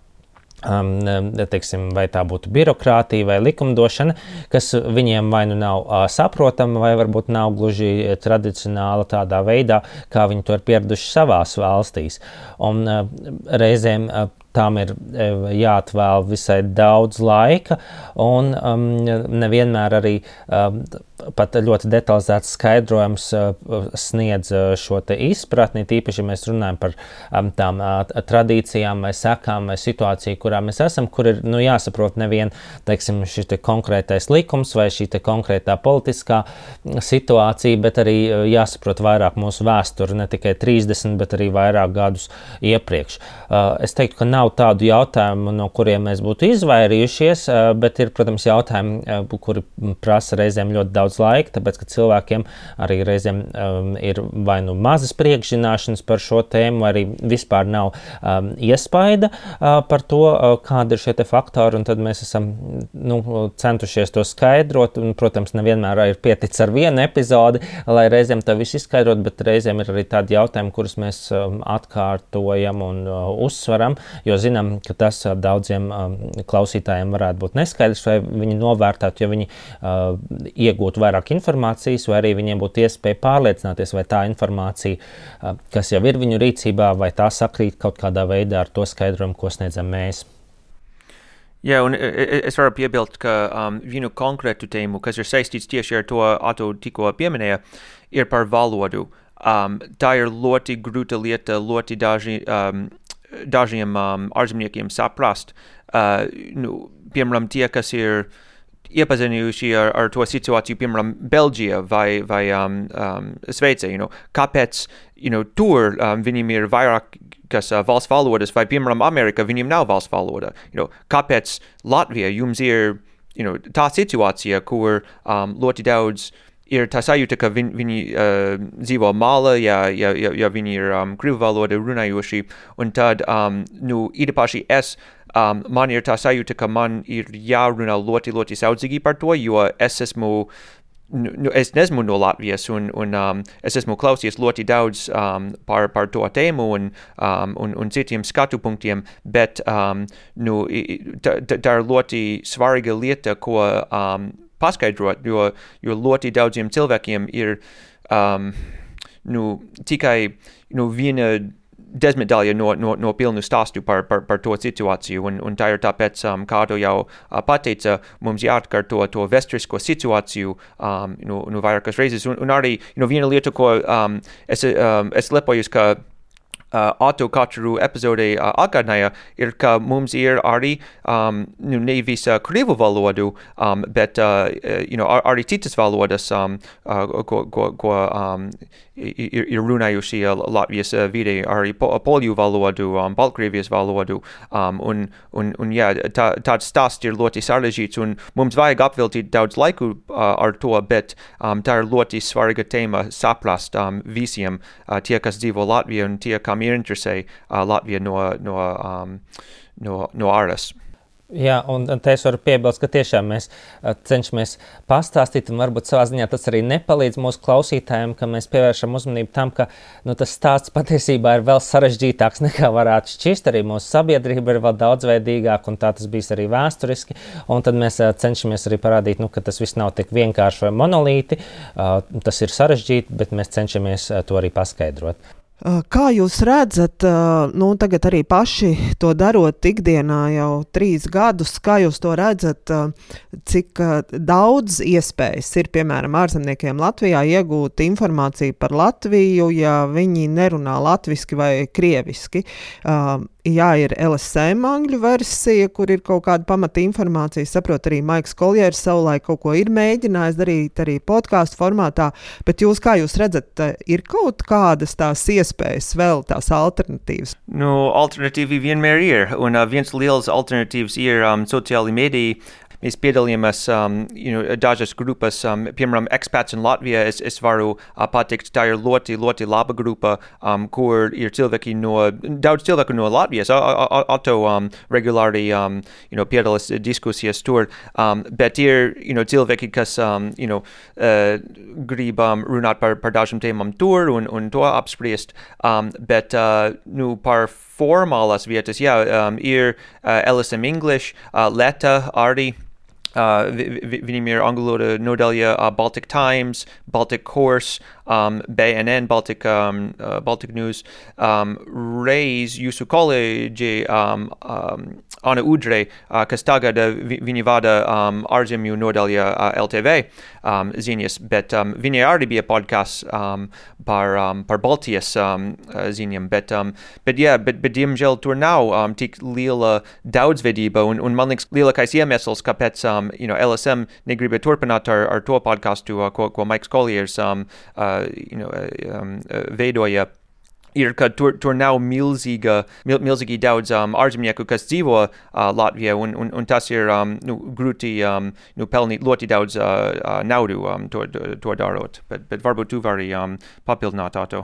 teiksim, vai tā būtu birokrātija vai likumdošana, kas viņiem vai nu nav saprotama, vai varbūt nav gluži tradicionāla tādā veidā, kā viņi to ir pieraduši savās valstīs. Un reizēm Tām ir e, jāatvēl visai daudz laika, un nevienmēr arī pat ļoti detalizēts skaidrojums uh, sniedz uh, šo izpratni. Tīpaši, ja mēs runājam par tām tradīcijām, vai sekām, vai situāciju, kurā mēs esam, kur ir nu, jāsaprot nevien teiksim, šis te konkrētais likums vai šī konkrētā politiskā situācija, bet arī uh, jāsaprot vairāk mūsu vēsture, ne tikai 30, bet arī vairāk gadus iepriekš. Es teiktu, ka nav tādu jautājumu, no kuriem mēs būtu izvairījušies, bet ir, protams, jautājumi, kuri prasa reizēm ļoti daudz laika, tāpēc, ka cilvēkiem arī reizēm um, ir vai nu mazas priekšzināšanas par šo tēmu, vai arī vispār nav um, iespaida uh, par to, uh, kāda ir šie faktori, tad mēs esam nu, centušies to skaidrot, un, protams, nevienmēr ir pieticis ar vienu epizodi, lai reizēm to visu izskaidrot, bet reizēm ir arī tādi jautājumi, kurus mēs um, atkārtojam un uh, uzsveram, jo zinām, ka tas daudziem klausītājiem varētu būt neskaidrs, vai viņi novērtētu, ja viņi uh, iegūtu vairāk informācijas, vai arī viņiem būtu iespēja pārliecināties, vai tā informācija, uh, kas jau ir viņu rīcībā, vai tā sakrīt kaut kādā veidā ar to skaidrojumu, ko sniedzam mēs. Jā, un es varu piebilst, ka um, vienu konkrētu tēmu, kas ir saistīts tieši ar to, Atu tikko pieminēja, ir par valodu. Um, tā ir ļoti grūta lieta, ļoti daži um, dažiem um, ārzemniekiem saprast, uh, nu, piemēram, tie, kas ir iepazinuši ar, ar to situāciju, piemēram, Beļģija vai, vai um, um, Šveice, you know, kāpēc you know, tur um, viņiem ir vairāk kas uh, valsts valodas, vai, piemēram, Amerika, viņiem nav valsts valoda. You know, kāpēc Latvija jums ir you know, tā situācija, kur um, ļoti daudz uh, ir tā sajūta, ka viņ, viņi uh, dzīvo māla, ja, ja, ja, ja viņi ir um, krievu valoda runājoši, un tad, um, nu, īpaši es, um, man ir tā sajūta, ka man ir jārunā ļoti, ļoti saudzīgi par to, jo es esmu nu, nu, es nesmu no Latvijas, un, un um, es esmu klausījies ļoti daudz um, par, par to tēmu un, um, un, un citiem skatu punktiem, bet um, nu, tā, tā ir ļoti svarīga lieta, ko um, paskaidrot, jo, jo ļoti daudziem cilvēkiem ir um, nu, tikai nu, viena desmitdaļa no, no, no pilnu stāstu par, par, par to situāciju. Un, un tā ir tāpēc, um, kā tu jau uh, pateici, mums jāatkārto to vēsturisko situāciju um, nu, nu vairākas reizes. Un, un arī nu, viena lieta, ko um, es, um, es lepojos, ka uh, Atu katru epizodē uh, atgādināja, ir, ka mums ir arī um, nu, nevis uh, krievu valodu, um, bet uh, you know, ar, arī citas valodas, um, uh, ko, ko, ko um, ir, ir runājuši Latvijas vidē, arī po, poļu valodu, um, Baltkrievijas valodu, um, un, un, un jā, tā, tāds stāsts ir ļoti sarežģīts, un mums vajag apveltīt daudz laiku uh, ar to, bet um, tā ir ļoti svarīga tēma saprast um, visiem uh, tie, kas dzīvo Latvijā un tie, kam interesē uh, Latvija no, no, um, no, no āras. Jā, un, te es varu piebilst, ka tiešām mēs uh, cenšamies pastāstīt, un varbūt savā ziņā tas arī nepalīdz mūsu klausītājiem, ka mēs pievēršam uzmanību tam, ka nu, tas stāsts patiesībā ir vēl sarežģītāks nekā varētu šķist. Arī mūsu sabiedrība ir vēl daudzveidīgāka, un tā tas bijis arī vēsturiski. Un tad mēs uh, cenšamies arī parādīt, nu, ka tas viss nav tik vienkārši vai monolīti. Uh, tas ir sarežģīti, bet mēs cenšamies to arī paskaidrot. Kā jūs redzat, nu, tagad arī paši to darot ikdienā jau trīs gadus, kā jūs to redzat, cik daudz iespējas ir, piemēram, ārzemniekiem Latvijā iegūt informāciju par Latviju, ja viņi nerunā latviski vai krieviski? Jā, ir LSM angļu versija, kur ir kaut kāda pamata informācija. Saprotu, arī Maiks Koljērs savulaik kaut ko ir mēģinājis darīt arī podkāstu formātā, bet jūs, kā jūs redzat, ir kaut kādas tās iespējas vēl tās alternatīvas? Nu, alternatīvi vienmēr ir, un uh, viens liels alternatīvs ir um, sociāli mediji, mēs piedalījāmies um, you know, dažas grupas, um, piemēram, ekspats in Latvijā. Es, es varu uh, pateikt, tā ir ļoti, ļoti laba grupa, um, kur ir cilvēki no, daudz cilvēku no Latvijas. Otto um, regulāri um, you know, piedalās diskusijas tur, um, bet ir you know, cilvēki, kas um, you know, uh, grib um, runāt par, par dažām tēmām tur un, un to apspriest, um, bet uh, nu, par formālās vietas, jā, um, ir uh, LSM English, uh, Leta arī. Uh, viņiem ir angļu valoda nodaļa uh, Baltic Times, Baltic Course, um, BNN, Baltic, um, uh, Baltic News. Um, reiz jūsu kolēģi um, um, Ana Udre, uh, kas tagad uh, viņa vada um, ārzemju nodaļa uh, LTV um, ziņas, bet um, viņai arī bija podkāsts um, par, um, par Baltijas um, ziņām, bet, um, bet, jā, bet, bet diemžēl tur nav um, tik liela daudzveidība, un, un man liekas lielākais iemesls, kāpēc um, you know, LSM negribēja turpināt ar, ar to podkāstu, uh, ko, ko Maiks Koljers um, uh, you know, uh, um, uh, veidoja ir, ka tur, tur nav milzīga, mil, milzīgi daudz um, ārzemnieku, kas dzīvo uh, Latvijā, un, un, un tas ir um, nu, grūti um, nu, pelnīt ļoti daudz uh, uh, naudu um, to, to darot. Bet, bet varbūt tu vari um, papildināt to.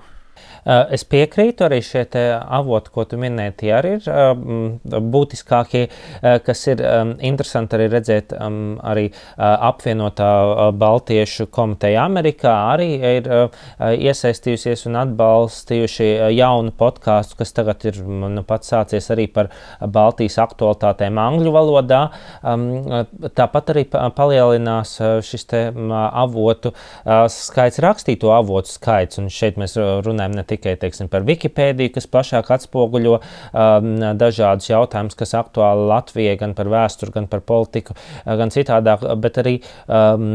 Eh, es piekrītu arī šie avoti, ko tu minēji, tie arī ir eh, būtiskākie, eh, kas ir interesanti arī redzēt. Arī apvienotā Baltiešu komiteja Amerikā arī ir iesaistījusies un atbalstījuši jaunu podkāstu, kas tagad ir nu, pats sācies arī par Baltijas aktualitātēm angļu valodā. Tāpat arī palielinās šis avotu skaits, rakstīto avotu skaits, un šeit mēs runājam ne tikai teiksim, par Wikipēdiju, kas plašāk atspoguļo um, dažādus jautājumus, kas aktuāli Latvijai, gan par vēsturi, gan par politiku, uh, gan citādāk, bet arī um,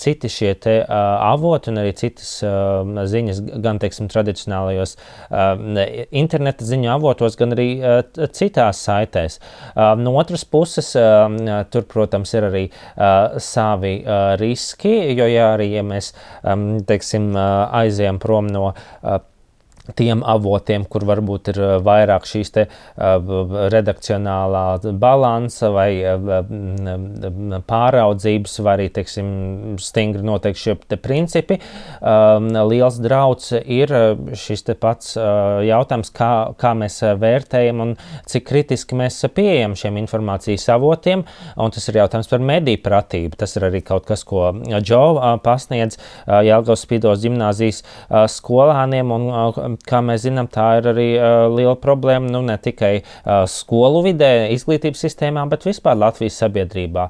citi šie te, uh, avoti un arī citas uh, ziņas, gan teiksim, tradicionālajos uh, interneta ziņu avotos, gan arī uh, citās saitēs. Uh, no otras puses, uh, tur, protams, ir arī uh, savi uh, riski, jo, ja arī ja mēs um, teiksim, uh, aizējām prom no uh, tiem avotiem, kur varbūt ir uh, vairāk šīs te, uh, redakcionālā balansa vai uh, pāraudzības, vai arī teiksim, stingri noteikti šie principi. Um, liels drauds ir šis pats jautājums, kā, kā mēs vērtējam un cik kritiski mēs pieejam šiem informācijas avotiem. Tas ir jautājums par mediju pratību. Tas ir arī kaut kas, ko Džo pasniedz Jālgavas Spīdos gimnāzijas skolāniem. Un, kā mēs zinām, tā ir arī uh, liela problēma nu, ne tikai uh, skolu vidē, izglītības sistēmā, bet vispār Latvijas sabiedrībā.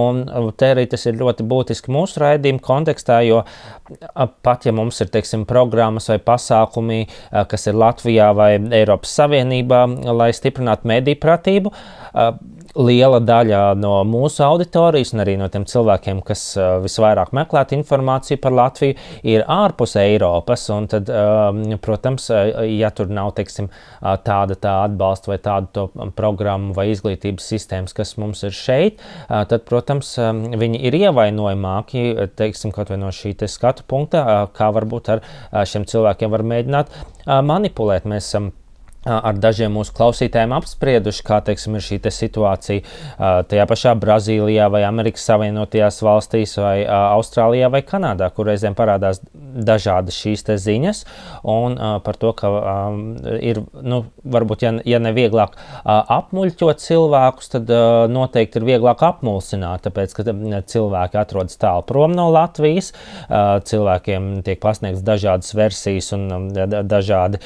Un uh, te arī tas ir ļoti būtiski mūsu raidījuma kontekstā, jo uh, pat ja mums ir teiksim, programmas vai pasākumi, uh, kas ir Latvijā vai Eiropas Savienībā, lai stiprinātu mediju pratību, uh, liela daļa no mūsu auditorijas un arī no tiem cilvēkiem, kas uh, visvairāk meklētu informāciju par Latviju, ir ārpus Eiropas. Tad, um, protams, uh, ja tur nav teiksim, uh, tāda tā atbalsta vai tāda programma vai izglītības sistēmas, kas mums ir šeit, tad, protams, um, viņi ir ievainojamāki teiksim, kaut vai no šī skatu punkta, kā varbūt ar šiem cilvēkiem var mēģināt manipulēt. Mēs esam ar dažiem mūsu klausītājiem apsprieduši, kā teiksim, ir šī te situācija tajā pašā Brazīlijā, vai Amerikas Savienotajās valstīs, vai Austrālijā, vai Kanādā, kur reizēm parādās dažādas šīs ziņas. Un, par to, ka ir, nu, varbūt, ja, ja ne vieglāk apmuļķot cilvēkus, tad noteikti ir vieglāk apmulsināt, tāpēc, ka cilvēki atrodas tālu prom no Latvijas, cilvēkiem tiek pasniegts dažādas versijas un dažādi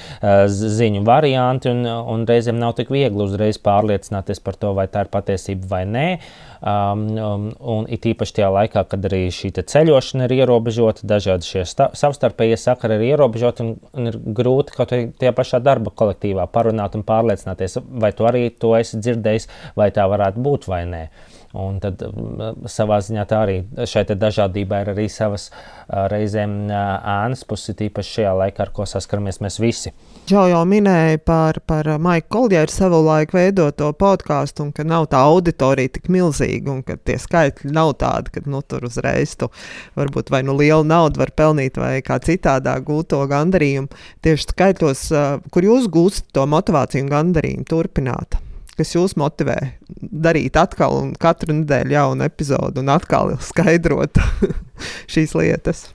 ziņu varianti varianti, un, un reizēm nav tik viegli uzreiz pārliecināties par to, vai tā ir patiesība vai nē. Um, um, un it īpaši tajā laikā, kad arī šī ceļošana ir ierobežota, dažādi šie savstarpējie sakari ir ierobežoti, un, un ir grūti kaut arī tajā pašā darba kolektīvā parunāt un pārliecināties, vai tu arī to esi dzirdējis, vai tā varētu būt vai nē. Un tad savā ziņā tā arī šai dažādībai ir arī savas reizēm ēnas puses, tīpaši šajā laikā, ar ko saskaramies mēs visi. Džo jau minēja par, par Maiku Kolģēru savu laiku veidoto podkāstu, un ka nav tā auditorija tik milzīga, un ka tie skaitļi nav tādi, ka nu, tur uzreiz tu varbūt vai nu lielu naudu var pelnīt, vai kā citādā gūto gandarījumu. Tieši skaitļos, kur jūs gūstat to motivāciju un gandarījumu turpināt kas jūs motivē darīt atkal un katru nedēļu jaunu epizodu un atkal skaidrot šīs lietas?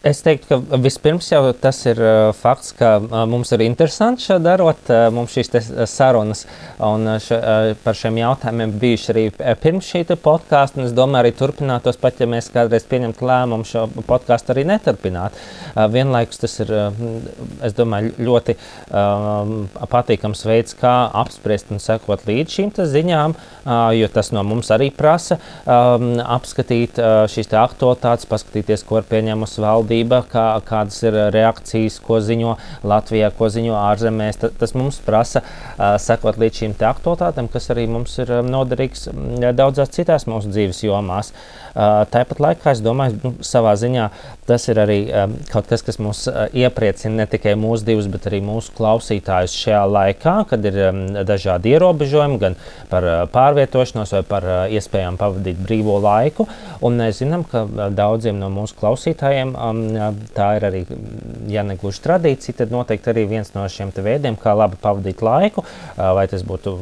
Es teiktu, ka vispirms jau tas ir uh, fakts, ka uh, mums ir interesanti šo darot. Uh, mums šīs sarunas un uh, š, uh, par šiem jautājumiem bijuši arī pirms šī podkāsta. Es domāju, arī turpinātos, pat ja mēs kādreiz pieņemtu lēmumu šo podkāstu arī neturpināt. Uh, vienlaikus tas ir, uh, domāju, ļoti uh, patīkams veids, kā apspriest un sekot līdz šīm ziņām, uh, jo tas no mums arī prasa um, apskatīt uh, šīs aktualitātes, paskatīties, ko ir pieņēmusi valdība valdība, kā, kādas ir reakcijas, ko ziņo Latvijā, ko ziņo ārzemēs. Ta, tas mums prasa uh, sekot līdz šīm aktualitātēm, kas arī mums ir noderīgs daudzās citās mūsu dzīves jomās. Uh, tāpat laikā es domāju, nu, savā ziņā tas ir arī kaut kas, kas mūs iepriecina ne tikai mūsu divus, bet arī mūsu klausītājus šajā laikā, kad ir dažādi ierobežojumi, gan par pārvietošanos vai par iespējām pavadīt brīvo laiku. Un mēs zinām, ka daudziem no mūsu klausītājiem tā ir arī, ja ne gluži tradīcija, tad noteikti arī viens no šiem veidiem, kā labi pavadīt laiku, vai tas būtu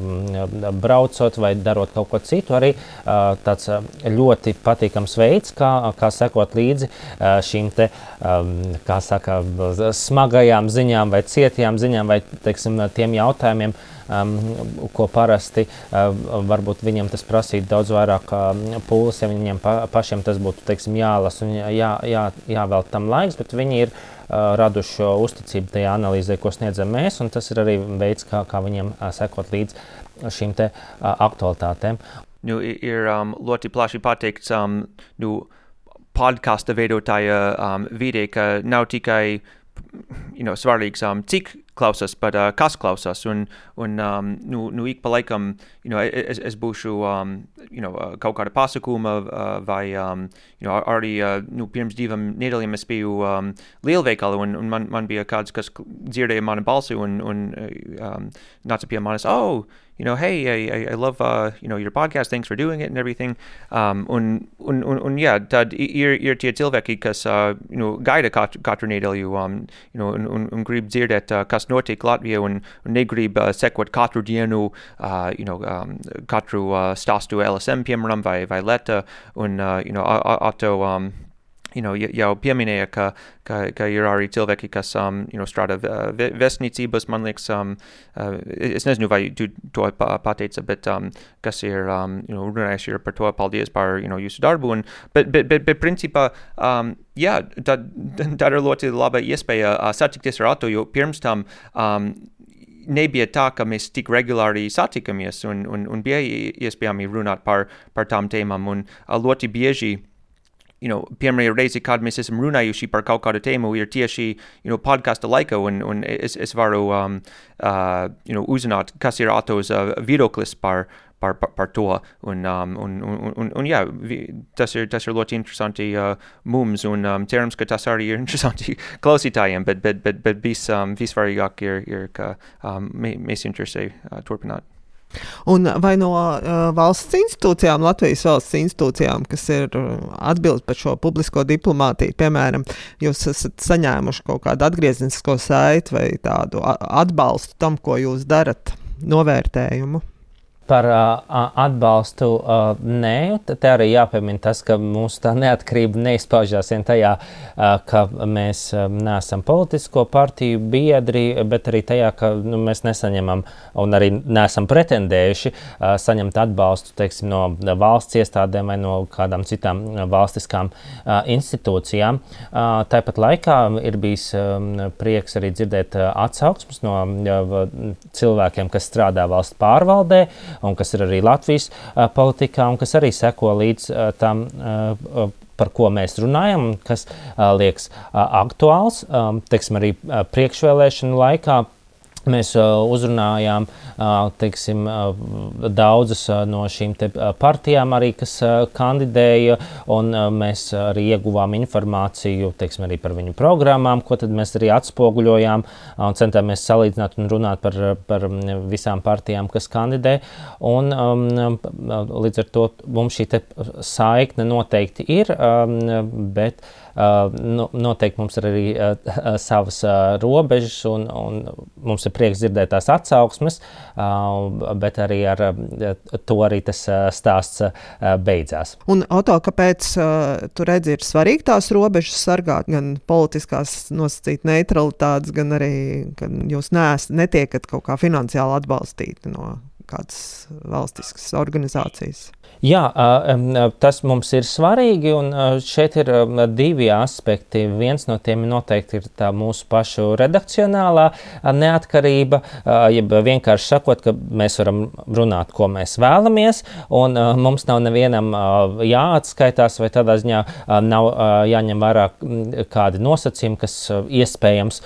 braucot vai darot kaut ko citu. Arī tāds ļoti patīkams veids, kā, kā sekot līdzi šīm te, saka, smagajām ziņām vai cietajām ziņām vai teiksim, tiem jautājumiem, um, ko parasti uh, varbūt viņiem tas prasītu daudz vairāk uh, pūles, ja viņiem pa, pašiem tas būtu teiksim, jālasa un jā, jā, jāvēl tam laiks, bet viņi ir uh, raduši šo uzticību tajā analīzē, ko sniedzam mēs, un tas ir arī veids, kā, kā viņiem uh, sekot līdz šīm te uh, aktualitātēm. Nu, ir um, ļoti plaši pateikts, um, nu, podkāstu veidotāja um, vidē, ka nav tikai you know, svarīgs, um, cik klausās, bet uh, kas klausās. Un, un um, nu, nu, ik pa laikam you know, es, es būšu um, you know, uh, kaut kāda pasakuma, uh, vai um, you know, arī uh, nu, pirms divām nedēļām es biju um, lielveikalā, un, un man, man bija kāds, kas dzirdēja manu balsi un, un um, nāca pie manis, oh, you know, hey, I, I love, uh, you know, your podcast. Thanks for doing it and everything. Um, un, un, un, un jā, tad ir, ir tie cilvēki, kas, uh, you know, gaida katru, katru nedēļu, um, you know, un, un, grib dzirdēt, uh, kas notiek Latvijā un, un negrib uh, sekot katru dienu, uh, you know, um, katru uh, stāstu LSM, piemēram, vai, vai Leta, un, uh, you know, auto, um, you know, jau pieminēja, ka, ka, ka ir arī cilvēki, kas um, you know, strādā uh, vēstniecības, man liekas, um, uh, es nezinu, vai tu to pateica, bet um, kas ir um, you know, runājuši ir par to, paldies par you know, jūsu darbu. Un, bet, bet, bet, bet principā, um, jā, tad, tad ir ļoti laba iespēja uh, satikties ar Atu, jo pirms tam um, nebija tā, ka mēs tik regulāri satikamies un, un, un bija iespējami runāt par, par tām tēmām. Un uh, ļoti bieži you know, pirmajā reize, kad mēs esam runājuši par kaut kādu tēmu, ir tieši you know, podkāstu laika, un, un es, es varu um, uh, you know, uzzināt, kas ir Atos uh, viedoklis par, par, par, par to. Un, um, un, un, un, un jā, tas ir, tas ir ļoti interesanti uh, mums, un um, cerams, ka tas arī ir interesanti klausītājiem, bet, bet, bet, bet vis, um, visvarīgāk ir, ir ka um, mēs interesē uh, turpināt. Un vai no uh, valsts institūcijām, Latvijas valsts institūcijām, kas ir atbild par šo publisko diplomātiju, piemēram, jūs esat saņēmuši kaut kādu atgrieznisko saiti vai tādu atbalstu tam, ko jūs darat, novērtējumu? Par uh, atbalstu uh, nē, tad arī jāpiemina tas, ka mūsu tā neatkarība neizpaužās vien tajā, uh, ka mēs uh, neesam politisko partiju biedri, bet arī tajā, ka nu, mēs nesaņemam un arī neesam pretendējuši uh, saņemt atbalstu teiksim, no valsts iestādēm vai no kādām citām valstiskām uh, institūcijām. Uh, tāpat laikā ir bijis um, prieks arī dzirdēt uh, atsauksmes no uh, cilvēkiem, kas strādā valsts pārvaldē un kas ir arī Latvijas politikā, un kas arī seko līdz tam par ko mēs runājam, kas uh, liekas aktuāls, teiksim, arī priekšvēlēšanu laikā. Mēs uh, uzrunājām uh, teiksim, uh, daudzas no šīm partijām, arī, kas kandidēja, un mēs arī ieguvām informāciju teiksim, arī par viņu programmām, ko mēs arī atspoguļojām un centāmies salīdzināt un runāt par, par visām partijām, kas kandidē. Un, um, līdz ar to mums šī saikne noteikti ir, um, bet nu, noteikti mums ir arī savas robežas, un, un mums ir prieks dzirdēt tās atsauksmes, bet arī ar to arī tas stāsts beidzās. Un, Oto, kāpēc tu redzi, ir svarīgi tās robežas sargāt, gan politiskās nosacīt neutralitātes, gan arī, ka jūs neesat, netiekat kaut kā finansiāli atbalstīti no kādas valstiskas organizācijas? Jā, tas mums ir svarīgi, un šeit ir divi aspekti. Viens no tiem noteikti ir tā mūsu pašu redakcionālā neatkarība, jeb vienkārši sakot, ka mēs varam runāt, ko mēs vēlamies, un mums nav nevienam jāatskaitās, vai tādā ziņā nav jāņem vērā kādi nosacījumi, kas iespējams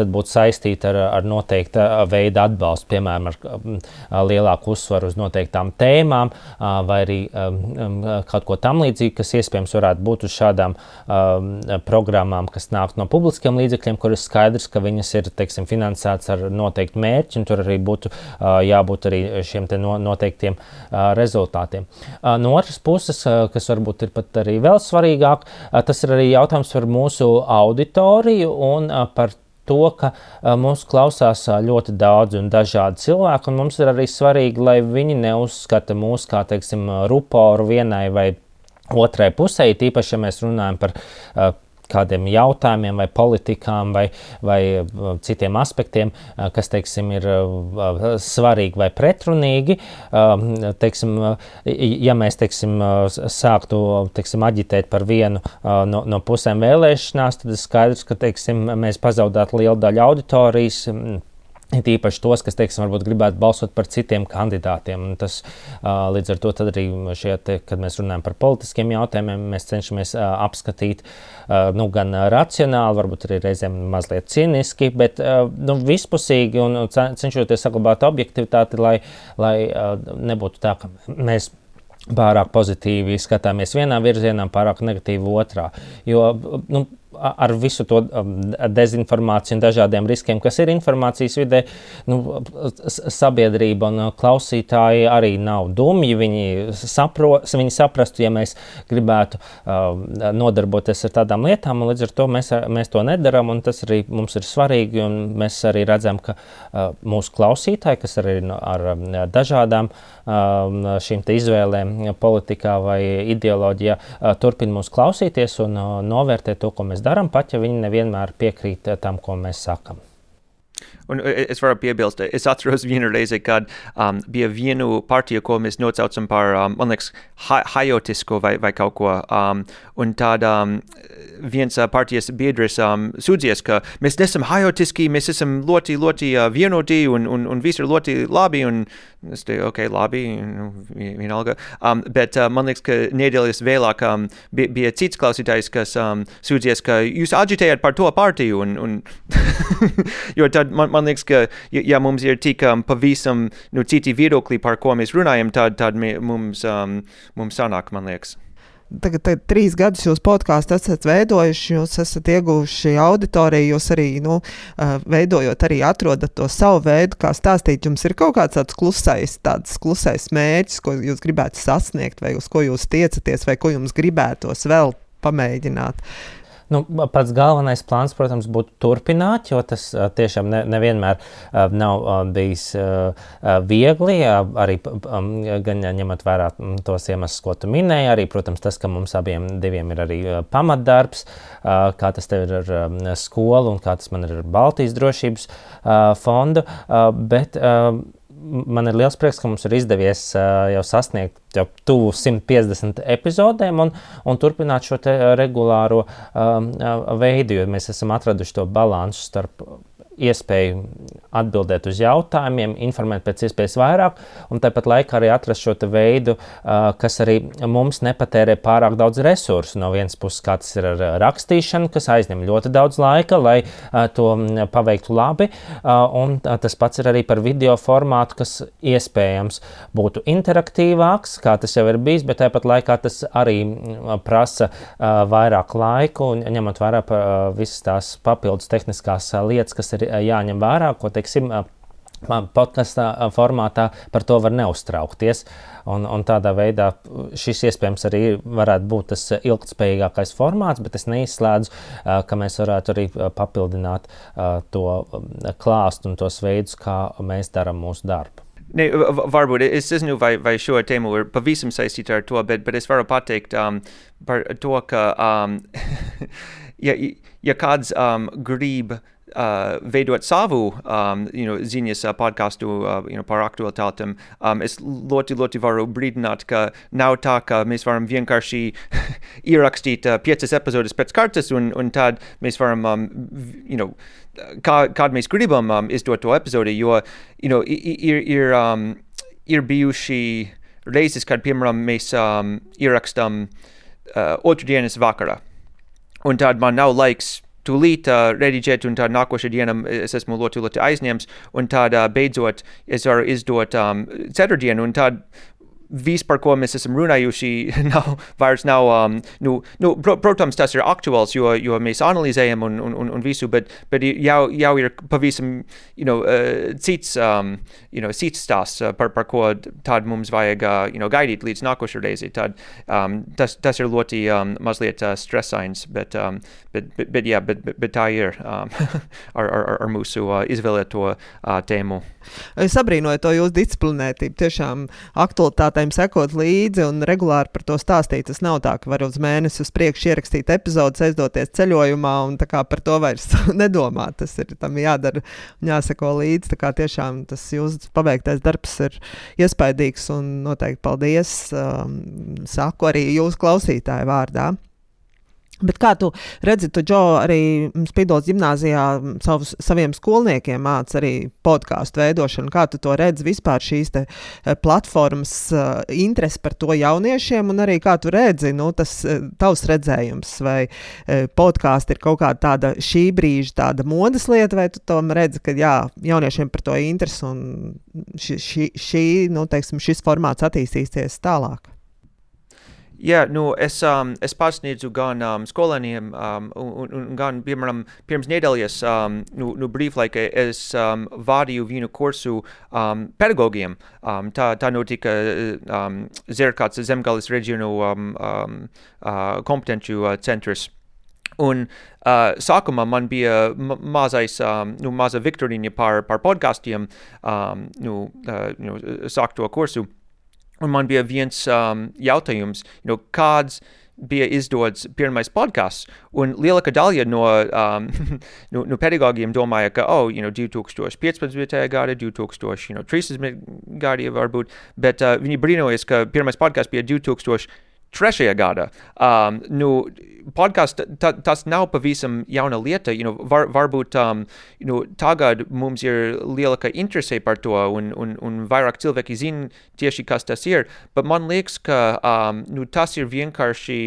būtu saistīti ar, ar noteikta veida atbalstu, piemēram, ar lielāku uzsvaru uz noteiktām tēmām vai arī um, um, kaut ko tamlīdzīgu, kas iespējams varētu būt uz šādām um, programmām, kas nāk no publiskiem līdzekļiem, kur ir skaidrs, ka viņas ir teiksim, finansētas ar noteiktu mērķi, un tur arī būtu uh, jābūt arī šiem no, noteiktiem uh, rezultātiem. Uh, no otras puses, uh, kas varbūt ir pat arī vēl svarīgāk, uh, tas ir arī jautājums par mūsu auditoriju un uh, par to, ka uh, mūs klausās ļoti daudz un dažādi cilvēki, un mums ir arī svarīgi, lai viņi neuzskata mūs kā, teiksim, ruporu vienai vai otrai pusē, tīpaši, ja mēs runājam par uh, kādiem jautājumiem, vai politikām, vai, vai uh, citiem aspektiem, uh, kas teiksim, ir uh, svarīgi vai pretrunīgi. Um, teiksim, ja mēs teiksim, sāktu teiksim, aģitēt par vienu no, no pusēm vēlēšanās, tad ir skaidrs, ka teiksim, mēs pazaudētu lielu daļu auditorijas Ir īpaši tos, kas, teiksim, varbūt gribētu balsot par citiem kandidātiem. Un tas, līdz ar to arī te, kad mēs runājam par politiskiem jautājumiem, mēs cenšamies apskatīt nu, gan racionāli, varbūt arī reizēm mazliet cīniski, bet nu, vispusīgi un cenšoties saglabāt objektivitāti, lai, lai nebūtu tā, ka mēs pārāk pozitīvi skatāmies vienā virzienā, pārāk negatīvi otrā. Jo nu, ar visu to um, dezinformāciju un dažādiem riskiem, kas ir informācijas vidē, nu, sabiedrība un klausītāji arī nav dumji. Viņi, sapro, viņi saprastu, ja mēs gribētu um, nodarboties ar tādām lietām, un līdz ar to mēs, mēs to nedarām, un tas arī mums ir svarīgi, un mēs arī redzam, ka uh, mūsu klausītāji, kas arī ar um, dažādām šīm izvēlēm politikā vai ideoloģijā, uh, turpina mūs klausīties un uh, novērtēt to, ko mēs darām, pat ja viņi nevienmēr piekrīt tam, ko mēs sakām. Un es varu piebilst, es atceros vienu reizi, kad um, bija vienu partiju, ko mēs nosaucam par, um, man liekas, hajotisko vai, vai kaut ko. Um, un tad um, viens uh, partijas biedrs um, sūdzies, ka mēs nesam hajotiski, mēs esam ļoti, ļoti uh, vienoti un, un, un viss ir ļoti labi. Un es teiktu, ok, labi, nu, vienalga. Um, bet uh, man liekas, ka nedēļas vēlāk um, bija, bija cits klausītājs, kas um, sūdzies, ka jūs agitējat par to partiju. Un, un jo tad man, man liekas, ka, ja, mums ir tik um, pavisam nu, citi viedokļi, par ko mēs runājam, tad, tad mums, um, mums sanāk, man liekas. Tagad, tagad trīs gadus jūs podkāstu esat veidojuši, jūs esat ieguvuši auditoriju, jūs arī, nu, uh, veidojot, arī atrodat to savu veidu, kā stāstīt. Jums ir kaut kāds tāds klusais, tāds klusais mērķis, ko jūs gribētu sasniegt, vai uz ko jūs tiecaties, vai ko jums gribētos vēl pamēģināt. Nu, pats galvenais plāns, protams, būtu turpināt, jo tas tiešām ne, nevienmēr nav bijis viegli. Arī gan ņemot vērā tos iemeslus, ko tu minēji, arī, protams, tas, ka mums abiem ir arī pamatdarbs, kā tas tev ir ar skolu un kā tas man ir ar Baltijas drošības fondu. Bet, man ir liels prieks, ka mums ir izdevies uh, jau sasniegt jau tuvu 150 epizodēm un, un turpināt šo regulāro um, veidu, jo mēs esam atraduši to līdzsvaru starp iespēju atbildēt uz jautājumiem, informēt pēc iespējas vairāk, un tāpat laikā arī atrast šo veidu, kas arī mums nepatērē pārāk daudz resursu. No vienas puses, kā tas ir ar rakstīšanu, kas aizņem ļoti daudz laika, lai to paveiktu labi, un tas pats ir arī par video formātu, kas iespējams būtu interaktīvāks, kā tas jau ir bijis, bet tāpat laikā tas arī prasa vairāk laiku, un ņemot vērā visas tās papildus tehniskās lietas, kas ir jāņem vērā, ko teiksim, podkāstā formātā par to var neuztraukties. Un, un tādā veidā šis iespējams arī varētu būt tas ilgspējīgākais formāts, bet es neizslēdzu, ka mēs varētu arī papildināt to klāstu un tos veidus, kā mēs darām mūsu darbu. Ne, varbūt es nezinu, vai, vai šo tēmu ir pavisam saistīta ar to, bet, bet es varu pateikt um, par to, ka, um, ja, ja kāds um, grib uh, veidot savu um, you know, ziņas uh, podkāstu uh, you know, par aktualitātēm, um, es ļoti, ļoti varu brīdināt, ka nav tā, ka mēs varam vienkārši ierakstīt uh, piecas epizodes pēc kārtas, un, un tad mēs varam, um, you know, kā, kādu mēs gribam um, izdot to epizodi, jo you know, ir, ir, um, ir bijuši reizes, kad, piemēram, mēs um, ierakstām uh, otrdienas vakarā, un tad man nav laiks tūlīt uh, rediģēt, un tad nākošajā dienā es esmu ļoti, ļoti aizņemts, un uh, beidzot es varu izdot um, ceturtdienu, un tad viss, par ko mēs esam runājuši, nav, vairs nav. Um, nu, nu, pro, protams, tas ir aktuāls, jo, jo mēs analizējam un, un, un, un visu, bet, bet jau, jau ir pavisam you know, uh, cits, um, you know, cits stāsts, uh, par, par ko tad mums vajag uh, you know, gaidīt līdz nākošajai reizei. Tad, um, tas, tas ir ļoti um, mazliet uh, stresains, bet, um, bet, bet, bet, jā, bet, bet, bet tā ir um, ar, ar, ar mūsu uh, izvēlēto uh, tēmu. Es abrīnoju to jūsu disciplinētību. Tiešām aktualitātēm sekot līdzi un regulāri par to stāstīt. Tas nav tā, ka var uz mēnesi uz priekšu ierakstīt epizodes, aizdoties ceļojumā un par to vairs nedomāt. Tas ir tam jādara un jāseko līdzi. Tiešām tas jūsu paveiktais darbs ir iespaidīgs un noteikti paldies. Um, saku arī jūsu klausītāju vārdā. Bet kā tu redzi, tu, Džo, arī Spīdols gimnājā savus, saviem skolniekiem māci arī podkāstu veidošanu. Kā tu to redzi vispār šīs te, eh, platformas uh, interesi par to jauniešiem, un arī kā tu redzi, nu, tas uh, tavs redzējums, vai podkāsti ir kaut kāda tāda šī brīža tāda modes lieta, vai tu tom redzi, ka jā, jauniešiem par to interesi un šī, šī, šī nu, teiksim, šis formāts attīstīsies tālāk? Jā, nu, es, um, es pasniedzu gan um, skolēniem, um, un, un gan, piemēram, pirms nedēļas, um, nu, nu brīvlaika es um, vadīju vienu kursu um, pedagogiem. Um, tā, tā notika um, Zerkāts zemgales reģionu um, um, uh, kompetenču uh, centrs. Un uh, sākumā man bija mazais, um, nu, maza viktorīna par, par podkastiem, um, nu, uh, nu, sākt to kursu. Un man bija viens um, jautājums, you know, kāds bija izdots pirmais podkāsts, un lielākā daļa no, um, no, no pedagogiem domāja, ka, oh, you know, 2015. gada, 2013. You know, gadi varbūt, bet uh, viņi brīnojas, ka pirmais podkāsts bija 2000 trešajā gadā. Um, nu, podkāsts ta, tas nav pavisam jauna lieta. You know, var, varbūt um, you know, tagad mums ir lielāka interese par to, un, un, un vairāk cilvēki zina tieši, kas tas ir. Bet man liekas, ka um, nu, tas ir vienkārši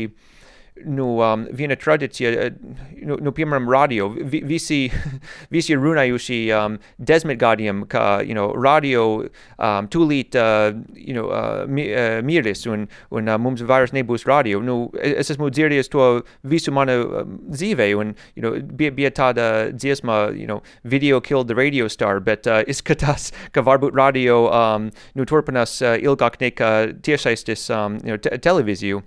nu, um, viena tradīcija, uh, nu, nu, piemēram, radio. Vi, visi, visi ir runājuši um, desmit gadiem, ka you know, radio um, tūlīt uh, you know, uh, mi, uh, miris un, un uh, mums vairs nebūs radio. Nu, es esmu dzirdējis to visu manu um, dzīvē, un you know, bija, bija tāda dziesma, you know, video killed the radio star, bet uh, izskatās, ka varbūt radio um, nu, turpinās uh, ilgāk nekā tiešaistes um, you know, te televīziju.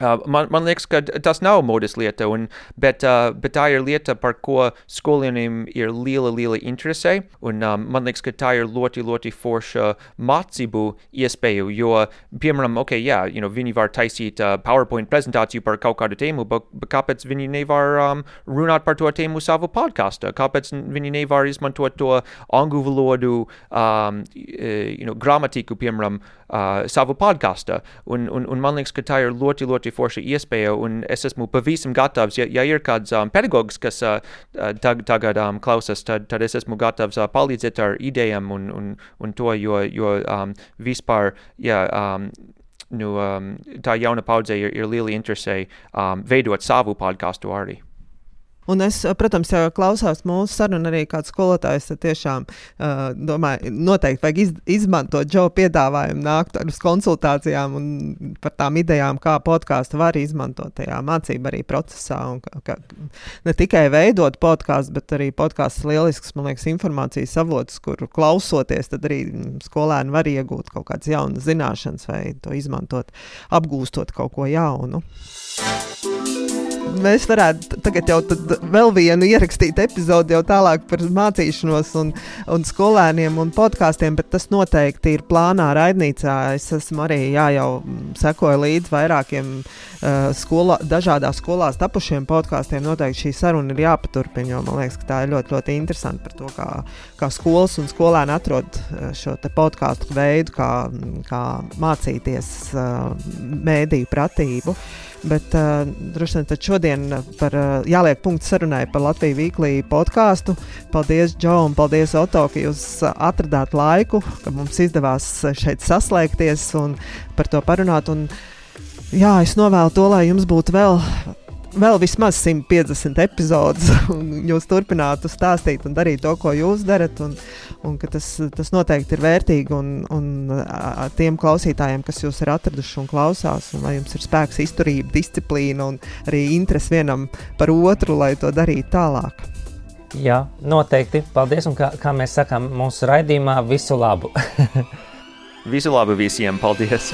Uh, man, man liekas, ka tas nav modes lieta, un, bet, uh, bet tā ir lieta, par ko skolēniem ir liela, liela interese. Un, um, man liekas, ka tā ir ļoti, ļoti forša mācību iespēja. Jo, piemēram, okay, jā, you know, viņi var taisīt uh, PowerPoint prezentāciju par kaut kādu tēmu, bet, bet kāpēc viņi nevar um, runāt par to tēmu savu podkāstu? Kāpēc viņi nevar izmantot to angļu valodu, um, you know, gramatiku, piemēram, uh, savu podkāstu? Un, un, un man liekas, ka tā ir ļoti, ļoti ļoti forša iespēja, un es esmu pavisam gatavs, ja, ja ir kāds um, pedagogs, kas uh, tag, tagad um, klausās, tad, tad es esmu gatavs uh, palīdzēt ar idejām un, un, un to, jo, jo um, vispār, jā, um, nu, um, tā jauna paudze ir, ir liela interese um, veidot savu podkāstu arī. Un es, protams, ja klausās mūsu sarunu arī kāds skolotājs, tad tiešām uh, domāju, noteikti vajag iz, izmantot Džo piedāvājumu, nākt uz konsultācijām un par tām idejām, kā podkāstu var izmantot tajā mācību arī procesā. Un, ka, ka ne tikai veidot podkāstu, bet arī podkāsts lielisks, man liekas, informācijas avots, kur klausoties, tad arī skolēni var iegūt kaut kādas jaunas zināšanas vai to izmantot, apgūstot kaut ko jaunu mēs varētu tagad jau vēl vienu ierakstīt epizodi jau tālāk par mācīšanos un, un skolēniem un podkāstiem, bet tas noteikti ir plānā raidnīcā. Es esmu arī jā, jau sekoju līdz vairākiem uh, skolā, dažādās skolās tapušiem podkāstiem. Noteikti šī saruna ir jāpaturpina, jo man liekas, ka tā ir ļoti, ļoti interesanti par to, kā, kā skolas un skolēni atrod šo podkāstu veidu, kā, kā mācīties uh, mēdīju pratību. Uh, Bet uh, droši vien šodien par, uh, jāliek punkts sarunai par Latviju Vīklī podkāstu. Paldies, Džo, un paldies, Oto, ka jūs atradāt laiku, ka mums izdevās šeit saslēgties un par to parunāt. Un, jā, es novēlu to, lai jums būtu vēl vēl vismaz 150 epizodes, un jūs turpinātu stāstīt un darīt to, ko jūs darat. Un, un tas, tas noteikti ir vērtīgi un, un tiem klausītājiem, kas jūs ir atraduši un klausās, un lai jums ir spēks, izturība, disciplīna un arī interesi vienam par otru, lai to darītu tālāk. Jā, noteikti. Paldies. Un kā, kā mēs sakām mūsu raidījumā, visu labu. visu labu visiem. Paldies!